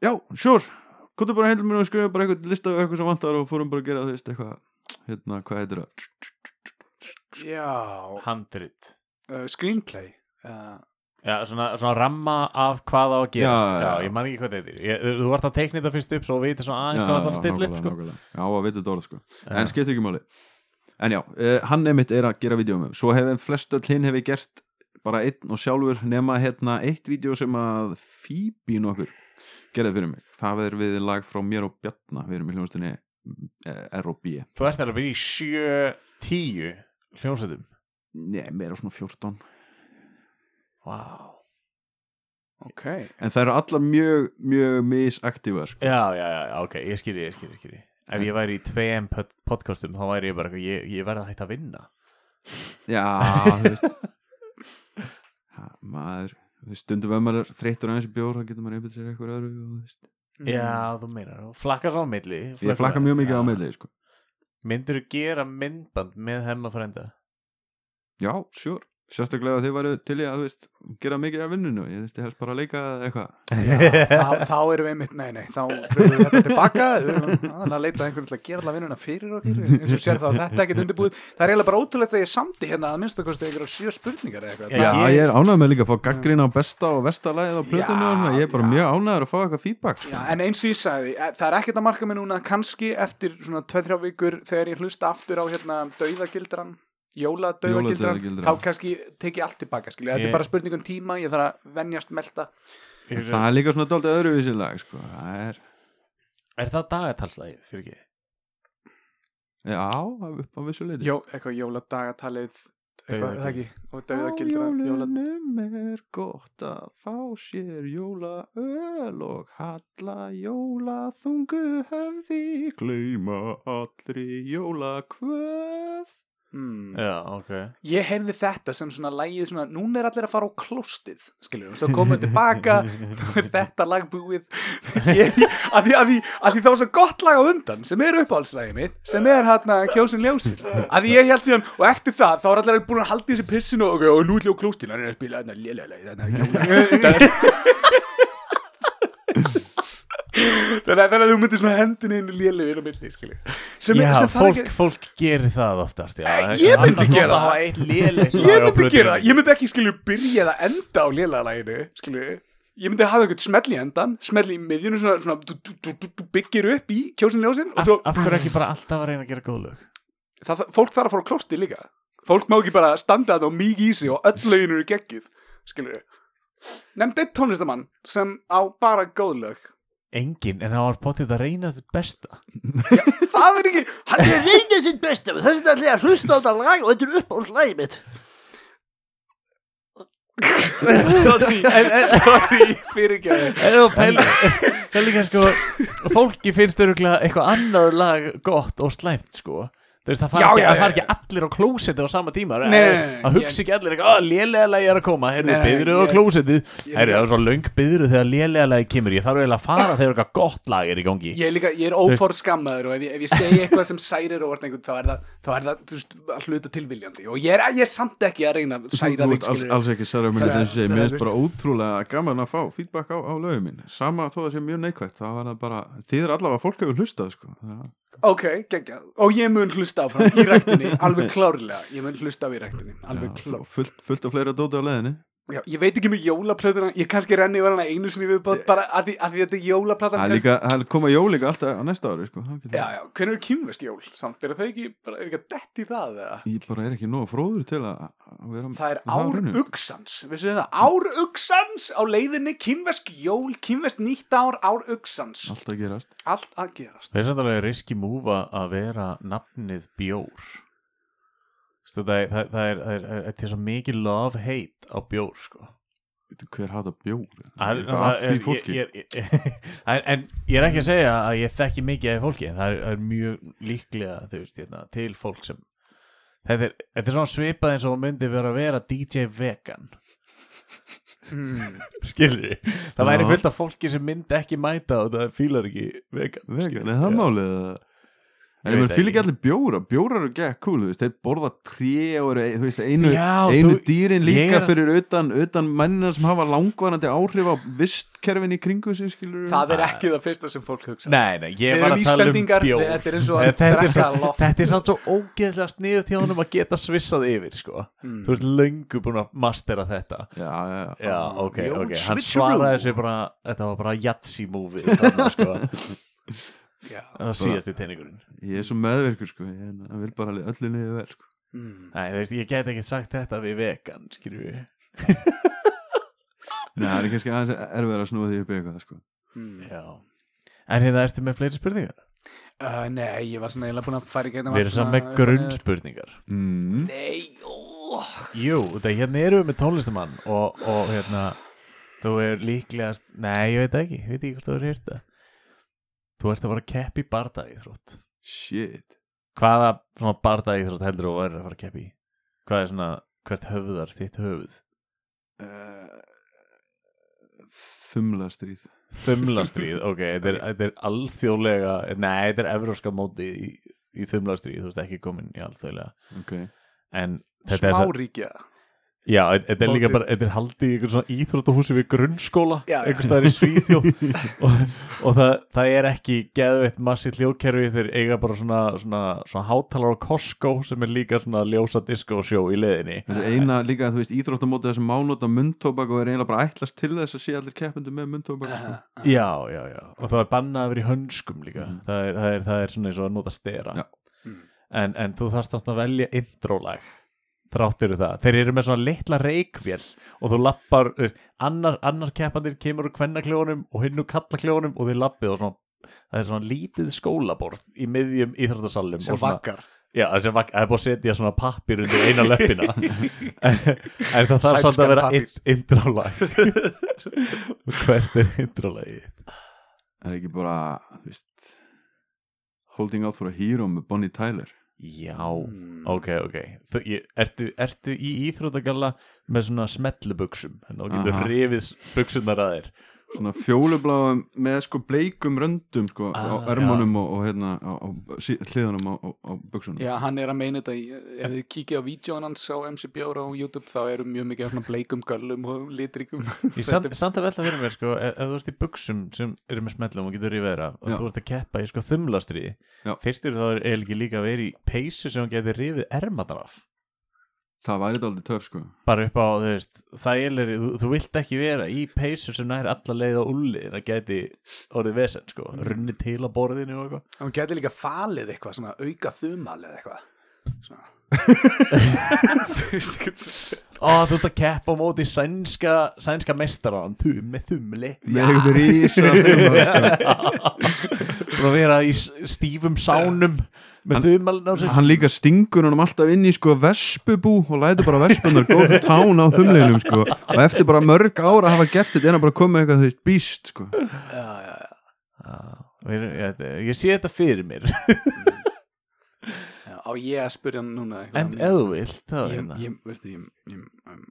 já, sure. Kóttu bara heilum mér og skrifa bara eitthvað lista af eitthvað sem vantar og fórum bara að gera veist eitthvað hérna, hvað heitir það? Já. Handrit. Uh, Screenplay uh, Já, svona, svona ramma af hvað á að gerast Já, Já, já, já. ég man ekki hvað þetta er Ég- Þú vart að teikna þetta fyrst upp svo við veitir svona aðeins hvað það var að stilla upp nákvæmlega, sko. já, að vita þetta orð sko. En skiptir ekki máli. En já, uh, hann einmitt er að gera vídeo með svo hefur flest öll hinn hefur gert bara einn og sjálfur nema hérna eitt vídeo sem að Phoebe nokkur gerði fyrir mig, það er við lag frá mér og Bjarna, við erum í hljóðastinni R og B, Þú ert alveg í sjö, tíu hljómsveitum. Nei, meira svona 14 Vá. Ok. En það eru allar mjög, mjög misaktífa sko. Já, já, já, ok, ég skilji, ég skilji, ég skilji Ef ég væri í tveim pod podcastum þá væri ég bara, ég, ég verði að hætta að vinna. Já, þú veist. Ha, maður stundum ef maður er þreyttur aðeins í bjór þá getur maður einbytt sér eitthvað öðru og, veist. Já, þú meinar, flakkar á milli ég flakka mjög mikið á milli sko. Myndir þú gera myndband með hemma frænda? Já, sure Sérstaklega að þið væru til í að, þú veist, gera mikið af vinnunu Ég veist, ég helst bara að leika eða eitthvað þá, þá erum við einmitt, nei, nei, þá verðum við þetta tilbaka þannig að leita einhvern til að gera alla vinnuna fyrir okkur eins og sér það að þetta er ekkert undirbúið. Það er eiginlega bara ótrúlegt að ég samdi hérna að minnst að kosti einhverja sjö spurningar eða eitthvað. Já, ég- ég er ánægð með líka að fá gaggrina á besta og versta lagið á plötunni Já, og svona. Ég er bara já. mjög ánægður að fá eitthvað feedback sko. Já, en eins og ég sagði, eh, það er ekkert að marka mig núna kannski eftir svona 2-3 vikur þegar ég hlusta aftur á hérna dauðagildran Jóladauðagildran. þá kannski tek ég allt tilbaka skilja, þetta Ég- er bara spurning um tíma ég þarf að venjast melta Það er líka svona dálítið öðruvísi lag sko. Það er, Er það dagatalslægið, fyrir ekki? já, upp á vissu leiti Jó, eitthvað jóladagatalið eitthvað, Dauðagildran. er það ekki, og Á dauðagildran jóla... jólunum er gott að fá sér jólaöl og halla jólaþungu hefði gleyma allri jólakvöð Hmm. Já, ok. Ég heyrði þetta sem svona lægið svona, núna er allir að fara á klóstið skilur, og svo komum við tilbaka þá er þetta lag búið. Ég, að, því, að, því, að því þá er svo gott lag á undan sem er uppáhaldslægið mitt sem er hérna kjósin ljósin. Að því ég held síðan, og eftir það þá er allir búin að halda þessi pissinu og, og nú er ljó klóstið, hann er að spila hérna lélega hérna Þannig að þú myndir svona hendin einu lélega inn á milli, skilur sem, Já, sem fólk, ekki- fólk gerir það oftast já. Eh, ég myndi gera það. ég á myndi gera það, ég myndi ekki skilju byrja eða enda á lélæðalæginu skilju, ég myndi hafa eitthvað smell í endan smell í miðjunu svona, svona du, du, du, byggir upp í kjósinljósin af, hverju ekki bara alltaf að reyna að gera góð lög? Það, það, fólk þarf að fara á klósti líka. Fólk má ekki bara standa þetta og mikið í sig og öll lögin eru geggjuð skilju nefnd eitt tónlistamann sem á bara góð lög Engin, en það var potið að reyna þetta besta. Það er ekki, hann Ég reyndi sitt besta þess vegna ætla ég að hlusta á þetta lag og þetta er uppáhaldslægið mitt. Sorry, sorry fyrirgjöði En þú pæli Það er líka sko Fólki finnst öruglega eitthvað annað lag gott og slæmt sko. Þú veist, það fara Já, ekki, ekki allir á klósetti á sama tíma. Það hugsa ekki allir að lélega lagi er að koma. Heyrðu, Nei, byðruð á Heyrðu, það er svo löng byðruð þegar lélega lagi kemur. Ég þarf eiginlega að fara þegar eitthvað gott lag er í gangi. Ég er líka, ég er ófór skammaður og ef ég, ef ég segi eitthvað sem særir og þá er það, þá er það þú veist, að hluta tilviljandi. Og ég er, ég er samt ekki að reyna að særa þú þig alls, alls ekki særa um er- er, mér finnst bara ótrúlega gaman að fá feedback á, á lögum mín sama þó það sé mjög neikvægt það var það bara, þið er allavega að fólk hefur hlustað sko. Það- Ok, geggjað, og ég mun hlusta hlusta áfram í ræktinni alveg klárlega, ég mun hlusta á í ræktinni alveg Já, klár fullt, fullt af fleira dóti á leiðinni Já, ég veit ekki með jólaplötuna, ég kannski renni yfir hana einu sinni við bara að því, að því þetta er jólaplatan Það er líka, það er koma jól líka alltaf á næsta ári sko. Já, já, hvernig er kynvest jól samt, er það ekki, bara, er ekki að detti það eða? Ég bara er ekki nóg fróður til að að vera Það er að hafa ár hreinu, sko. uksans, vissu þið það? Ár uksans á leiðinni, kynvesk jól, kynvesk nýtt ár, ár uksans. Allt að gerast Allt að gerast. Það er samt alveg riski múfa að vera nafnið bjór Stu, það, er, það, það, er, það, er, það er til svo mikið love-hate á bjór sko. Hver hata bjór Það er- Það það er því er- fólki. Ég- ég- ég- en, en ég er ekki að segja að ég þekki mikið af fólki en það er, það er mjög líklega veist, hérna, til fólk sem þetta er, þetta er svona svipað eins og myndi vera að vera DJ vegan. Mm. skilur það væri fullt af fólki sem myndi ekki mæta og það fílar ekki vegan Vegan, er það málið eða? En Ég menn fylg ekki allir bjóra Bjórar eru gekk cool, þú veist, þeir borða tré og eru, þú veist, einu, Já, einu þú- dýrin líka er- fyrir utan, utan mennina sem hafa langvarandi áhrif á vistkerfin í kringu sig, skilur Það er ekki það fyrsta sem fólk hugsa. Nei, nei, ég var að tala um bjór þetta er eins og að þetta, drekka loft. þetta er samt svo ógeðslega sniðu til honum að geta svissað yfir sko. Mm. Þú ert löngu búin að mastera þetta Já, já, já Já, ok, Bjór ok Hann svaraði þessu bara Þetta var bara þarna, sko. Já. Það var síðasti teiningurinn Ég er svo meðverkur, sko Ég ég vil bara öllu liðið vel, sko Mm. Nei, þú veist, ég get ekki sagt þetta við vegan Skilur við Nei, það er kannski aðeins erfið að snúa því upp í eitthvað, sko Mm. Já En hérna ertu með fleiri spurningar Uh, nei, ég var svona eiginlega búin að fara í gegnum Við erum svona með grunnspurningar mm. Nei, ó. Jú, þetta hérna erum við með tónlistamann og, og hérna þú er líklegast, nei ég veit ekki ég veit ekki hvort þú er hýrt það þú ert að fara að keppi í bardagi þrótt Shit. Hvaða svona bardagi þrótt heldur þú að vera að fara að keppi hvað er svona, hvert höfðar þitt höfuð? Uh, Þumla stríð þumlastríð, ok, þetta er, þetta er alþjóðlega, nei, þetta er evróska móti í, í þumlastríð, þú veist ekki komin í alþjóðlega, Ok. En þetta er, svo- Smáríkja. Já, þetta er líka bara þetta er haldið í einhver svona íþróttahúsi við grunnskóla, einhvers staðar í Svíþjóð og, og það, það er ekki geðveitt massi hljóðkerfi þeir eiga bara svona, svona, svona hátalar á Costco sem er líka svona ljósa disco sjó í leðinni Þetta er eina líka, þú veist, íþróttamótið þessum mánóta mundtóbak og er eiginlega bara ætlast til þess að sé allir keppendur með mundtóbak sko. já, já, já, og það er bannað að vera í hönskum líka, Mhm. það, er, það, er, það er svona eins og að nota stera. Mm. en, en þú þarfst að velja introlag þráttir það, þeir eru með svona litla reikvél og þú lappar annar, annar keppandir kemur úr kvennakljónum og hinn úr kallakljónum og þeir lappið og svona það er svona lítið skólaborð í miðjum íþróttasallum Sem og svona, vaggar. já, það er búið að setja svona pappir undir eina löppina. En, en það þarf samt að vera Sælskan in, introlag. Og hvert er introlagið Er ekki bara, þú veist Holding out for a hero með Bonnie Tyler já, Mm. ok, ok. Þú, ég, ertu, ertu í íþróttagalla með svona smetlubuxum þannig að þú getur rifið buksunar að þér Svona fjólubláum með sko bleikum röndum sko Ah, á ermunum og, og hérna á, á hliðunum á, á, á buksunum Já, hann er að meina þetta í, ef þið kíkja á vídjóan hans á MC Bjóra á YouTube þá eru mjög mikið af svona bleikum göllum og litrikum Ég samt, samt að velta fyrir mér sko ef, ef þú ert í buksum sem eru með smellum og getur í vera og Já. þú ert að keppa í sko þumlastriði Já. fyrstur þá er eiginlega ekki líka að vera í peysu sem hún getur rifið ermatar af Það væri þetta aldrei töf sko. Bara upp á, þú veist, það er þú, þú vilt ekki vera í peysu sem nær alla leið á ulli en það geti orðið vesen sko, runni til á borðinu og eitthvað. Hann getur líka falið eitthvað, svona auka þumal eða eitthvað. Svona. Þú veist ekki Ó, þú ert að keppa á móti sænska sænska mestaran, með þumli. Með eitthvað rísa þumla sko. Búin að vera í stífum sánum með þumalinn á sig Hann líka stingur honum alltaf inn í sko vespubú og lætur bara vespunar góð tán á þumleginum sko. Og eftir bara mörg ára að hafa gert þetta er hann bara að koma eitthvað veist býst sko. Já, já, já. Erum- ég, ég sé þetta fyrir mér. Já, Á ég að spyrja hann núna eitthvað? En ef þú vilt þá Ég, hérna. ég, veistu, ég, ég um,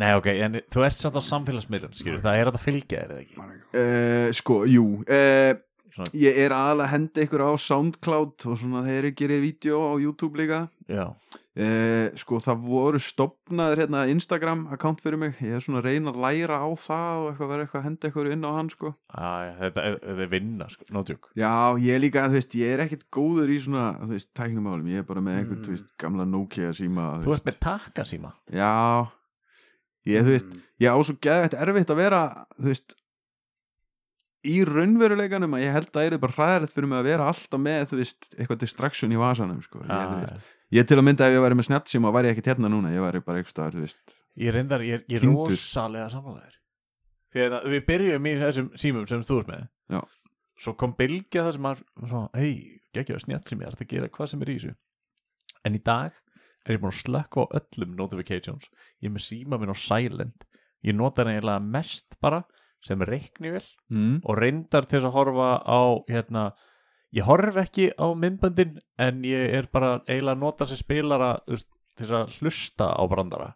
Nei ok, en þú ert samt á samfélagsmiðlum skilur, það er að það fylgja þér eða ekki. uh, Sko, jú. Uh, svona, Ég er aðalega að henda ykkur á Soundcloud og svona þegar ég gerir vídeo á YouTube líka. Já, eh, Sko það voru stopnaður hérna Instagram account fyrir mig. Ég er svona að reyna að læra á það og eitthvað vera eitthvað að henda ykkur inn á hann sko. Æ, þetta, er- þetta er vinna sko, joke. Já, ég er líka, þú veist, ég er ekkit góður í svona, þú veist, tæknumálum Ég er bara með einhvern, Mm. þú veist, gamla Nokia síma Þú ert með taka síma. Já, ég, þú veist, ég á svo geðvægt erfitt að vera, þú veist í raunveruleikanum að ég held að það er bara hræðilegt fyrir mig að vera alltaf með, þú veist, eitthvað distraction í vasanum, sko. Ég, veist, Já, ég til að mynda ef ég væri með snjattsíma væri ég ekkit hérna núna, ég væri bara eitthvað. Ég reyndar, ég, ég er rosalega sammálaðir Því að við byrjum í þessum símum sem þú ert með. Já. Svo kom bylgja það sem svona, hei, geggja snjátt sem ég er að gera hvað sem er í þessu? En í dag er ég búin að slökka á öllum notifications. Ég er með síma minn á silent. Ég nota hann eiginlega mest bara sem reiknivel Mm. og reyndar til þess að horfa á hérna, ég horf ekki á myndböndin en ég er bara eiginlega að nota sem spilara veist, til þess að hlusta á brandara.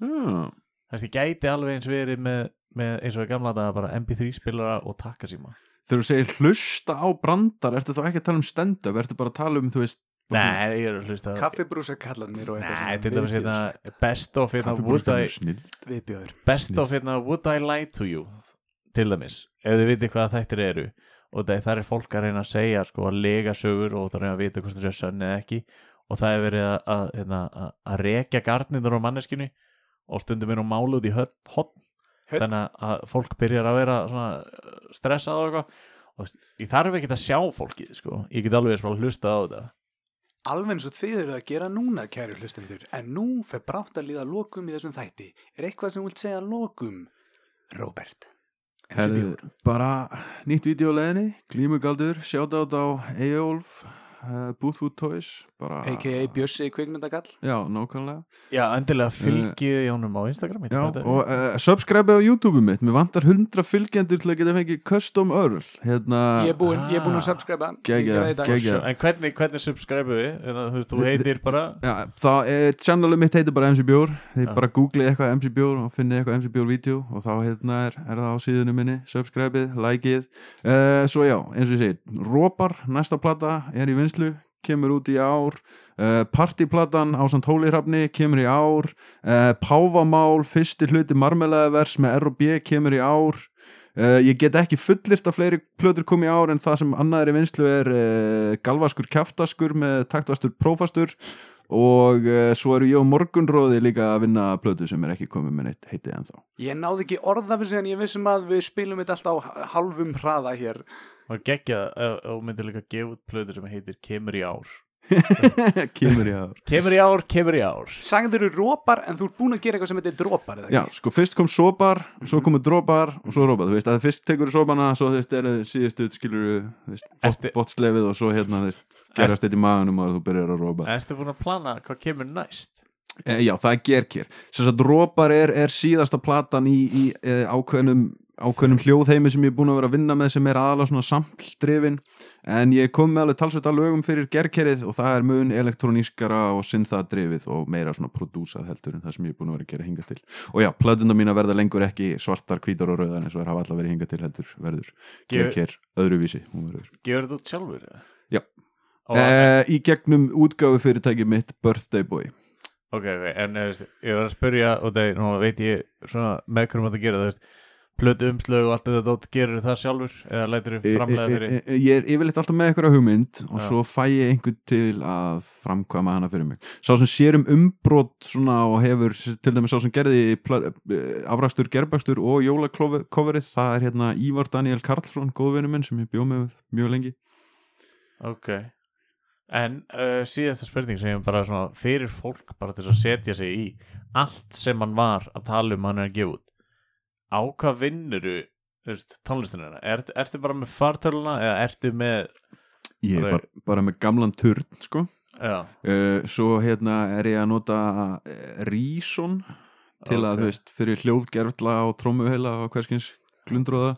Já, Þannig að ég gæti alveg eins verið með, með eins og í gamla daga bara MP3 spilara og takkasíma þegar þú segir hlusta á brandar, ertu þá ekki að tala um stand-up, ertu bara að tala um, þú veist, Nei, ég er að hlusta Kaffibrúsa kallarnir og eitthvað Nei, til dæmis hérna Best of hérna Would I Best of hérna Would I Lie to You til dæmis, ef þið vitið hvað þættir eru. Og það, er fólk að reyna að segja sko að lega sögur og það reyna að vita hvort það sé sönn eða ekki. Og það er verið að, að, hérna, að, að rekja garnirnar á manneskinu og stundum er hún máluð í Hödd. þannig að fólk byrjar að vera uh, stressað og eitthvað. Og ég þarf ekki að sjá fólkið sko, ég get alveg að hlusta á þetta. Alveg eins og þið eru að gera núna, kæru hlustendur, en nú fer brátt að líða lokum í þessum þætti. Er eitthvað sem þú vilt segja lokum, Robert? Herðu, bara nýtt vídeoleginni, glímugaldur, shoutout á Eyjólf, uh, Boothwood Toys, bara... A.k.a. Bjössi kvikmyndagall. Já, nákvæmlega. Já, endilega fylgið í honum á Instagram Já, og uh, subscribe á YouTube mitt, mér vantar 100 fylgjendur til að geta fengið custom Earl, hérna... Ég er búinn ég er búinn að Ah. subscribe. En hvernig, hvernig subscribe við? En þú þú heitir bara Já, það er, channelum mitt heitir bara MC Bjór þið Já. bara googlið eitthvað MC Bjór og finnið eitthvað MC Bjór vídeo og þá hérna er, er það á síðunum minni subscribeið, likeið uh, svo já, eins og ég segi Rópar, næsta plata er í vinslu kemur út í ár. Uh, Partyplatan á samt Hólirafni kemur í ár. Uh, Pávamál, fyrsti hluti Marmelaðavers með R&B kemur í ár. Uh, ég get ekki fullirt að fleiri plötur kom í ár en það sem annað er í vinslu er galvaskur kjaftaskur með taktvastur prófastur og svo eru ég og morgunróði líka að vinna plötu sem er ekki komið með neitt heitið ennþá. Ég náði ekki orða fyrir sig en ég vissum að við spilum þetta alltaf á halvum hraða hér. Og geggja og myndir líka gefa út plöður sem heitir Kemur í ár. Kemur í ár. Kemur í ár, kemur í ár. Sagður þú rópar en þú ert búinn að gera eitthvað sem heitir drópar eða Já, sko fyrst kom sopar, svo komu drópar og svo rópar, þú veist, að fyrst tekur þú sopana svo þú veist, er síðustu, skilur þú veist, bot, Ertu- botslefið og svo hérna, þú veist, gerast þetta í maðunum og þú byrjar að rópa Ertu búin að plana hvað kemur næst? e, Já, það er gerkir Sem sagt, rópar er, er síðasta platan í, í e, ákveðnum ákveðnum hljóðheimi sem ég er búin að vera að vinna með sem er aðalega svona samldrifin en ég kom með alveg talsveit að lögum fyrir gerkerið og það er mun elektronískara og synthadrifið og meira svona prodúsað heldur en það sem ég er búin að vera að gera hinga til og já, plöðuna mína verða lengur ekki svartar, hvítar og rauðar eins og það hafa alltaf verið hinga til heldur verður Ge- gerker öðruvísi. Gefur út sjálfur? Já. E, í gegnum útgáfu fyrirtæki mitt Birthday Boy Ok, en eh, ég var að spyrja og það, nú veit ég svona með hverjum að það gera, þú veist plötu umslög og allt þetta gerur það sjálfur eða lætur E- framlega e- fyrir e- e- ég er yfirleitt alltaf með eitthvað hugmynd og Já. svo fæ ég einhvern til að framkvæma hana fyrir mig. Sá sem sér um umbrot svona og hefur til dæmis sá sem gerði eh, afrakstur, gerbakstur og jólakoverið það er hérna Ívar Daniel Karlsson góðvinnu minn sem ég bjóð með mjög lengi. Ok. En uh, síðasta spurning sem ég bara svona fyrir fólk bara til að setja sig í allt sem hann var að tala um hann er að gefa út á hvað vinnuru tónlistina? Er, ertu bara með fartöluna eða ertu með ég er bara, bara með gamlan turn sko. Uh, svo hérna er ég að nota uh, Reason til að Ok. þú veist fyrir hljóðgerfla og trómuheila og hverskins glundróða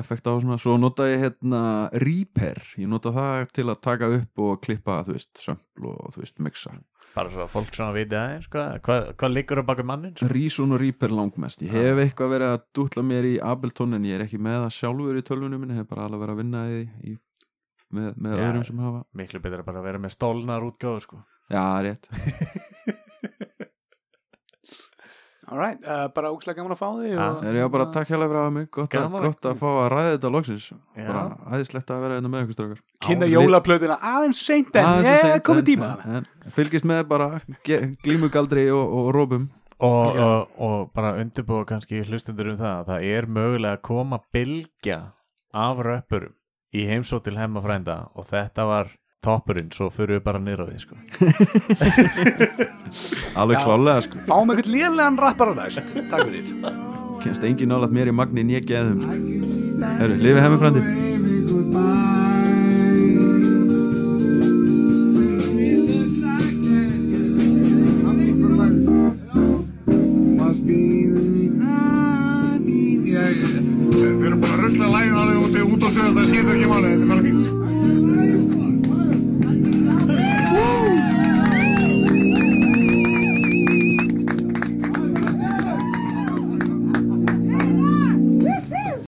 effekt á svona, svo nota ég hérna Reaper, ég nota það til að taka upp og klippa, þú veist, sömpl og þú veist, mixa. bara svo að fólk svona viti aðeins hvað, hvað, hvað liggur á baka mannin sko? Reason og Reaper langmest. Ég hef eitthvað verið að dútla mér í Ableton en ég er ekki með það sjálfur í tölvunum minni, hef bara alveg verið að vinna í, í með, með Já. öðrum sem hafa. miklu betur að bara vera með stólnar útgáður sko. Já, rétt. Alright, uh, bara ógslag gaman að fá þig og- Er ég bara takk hérlega fyrir að mig, gott, að, að- gott að fá að ræða þetta loksins. Já. Bara æðislegt að vera einna með ykkur strákar. kynna jólaplöðina aðeins seint en Aðeins og ég seint, komið en- tíma en- en Fylgist með bara ge- glímugaldri og, og rópum. og, og, og bara undirbúa kannski hlustundur um það að það er mögulega að koma bylgja af röppurum í heimsótt til hemma frænda og þetta var toppurinn, svo fyrir við bara niður á því sko. Alveg klálega sko. fáum eitthvað lélegan rappara næst takk fyrir Kennst engin nálægt mér í magni en ég geðum sko. Herru, lifið hemmið frandi.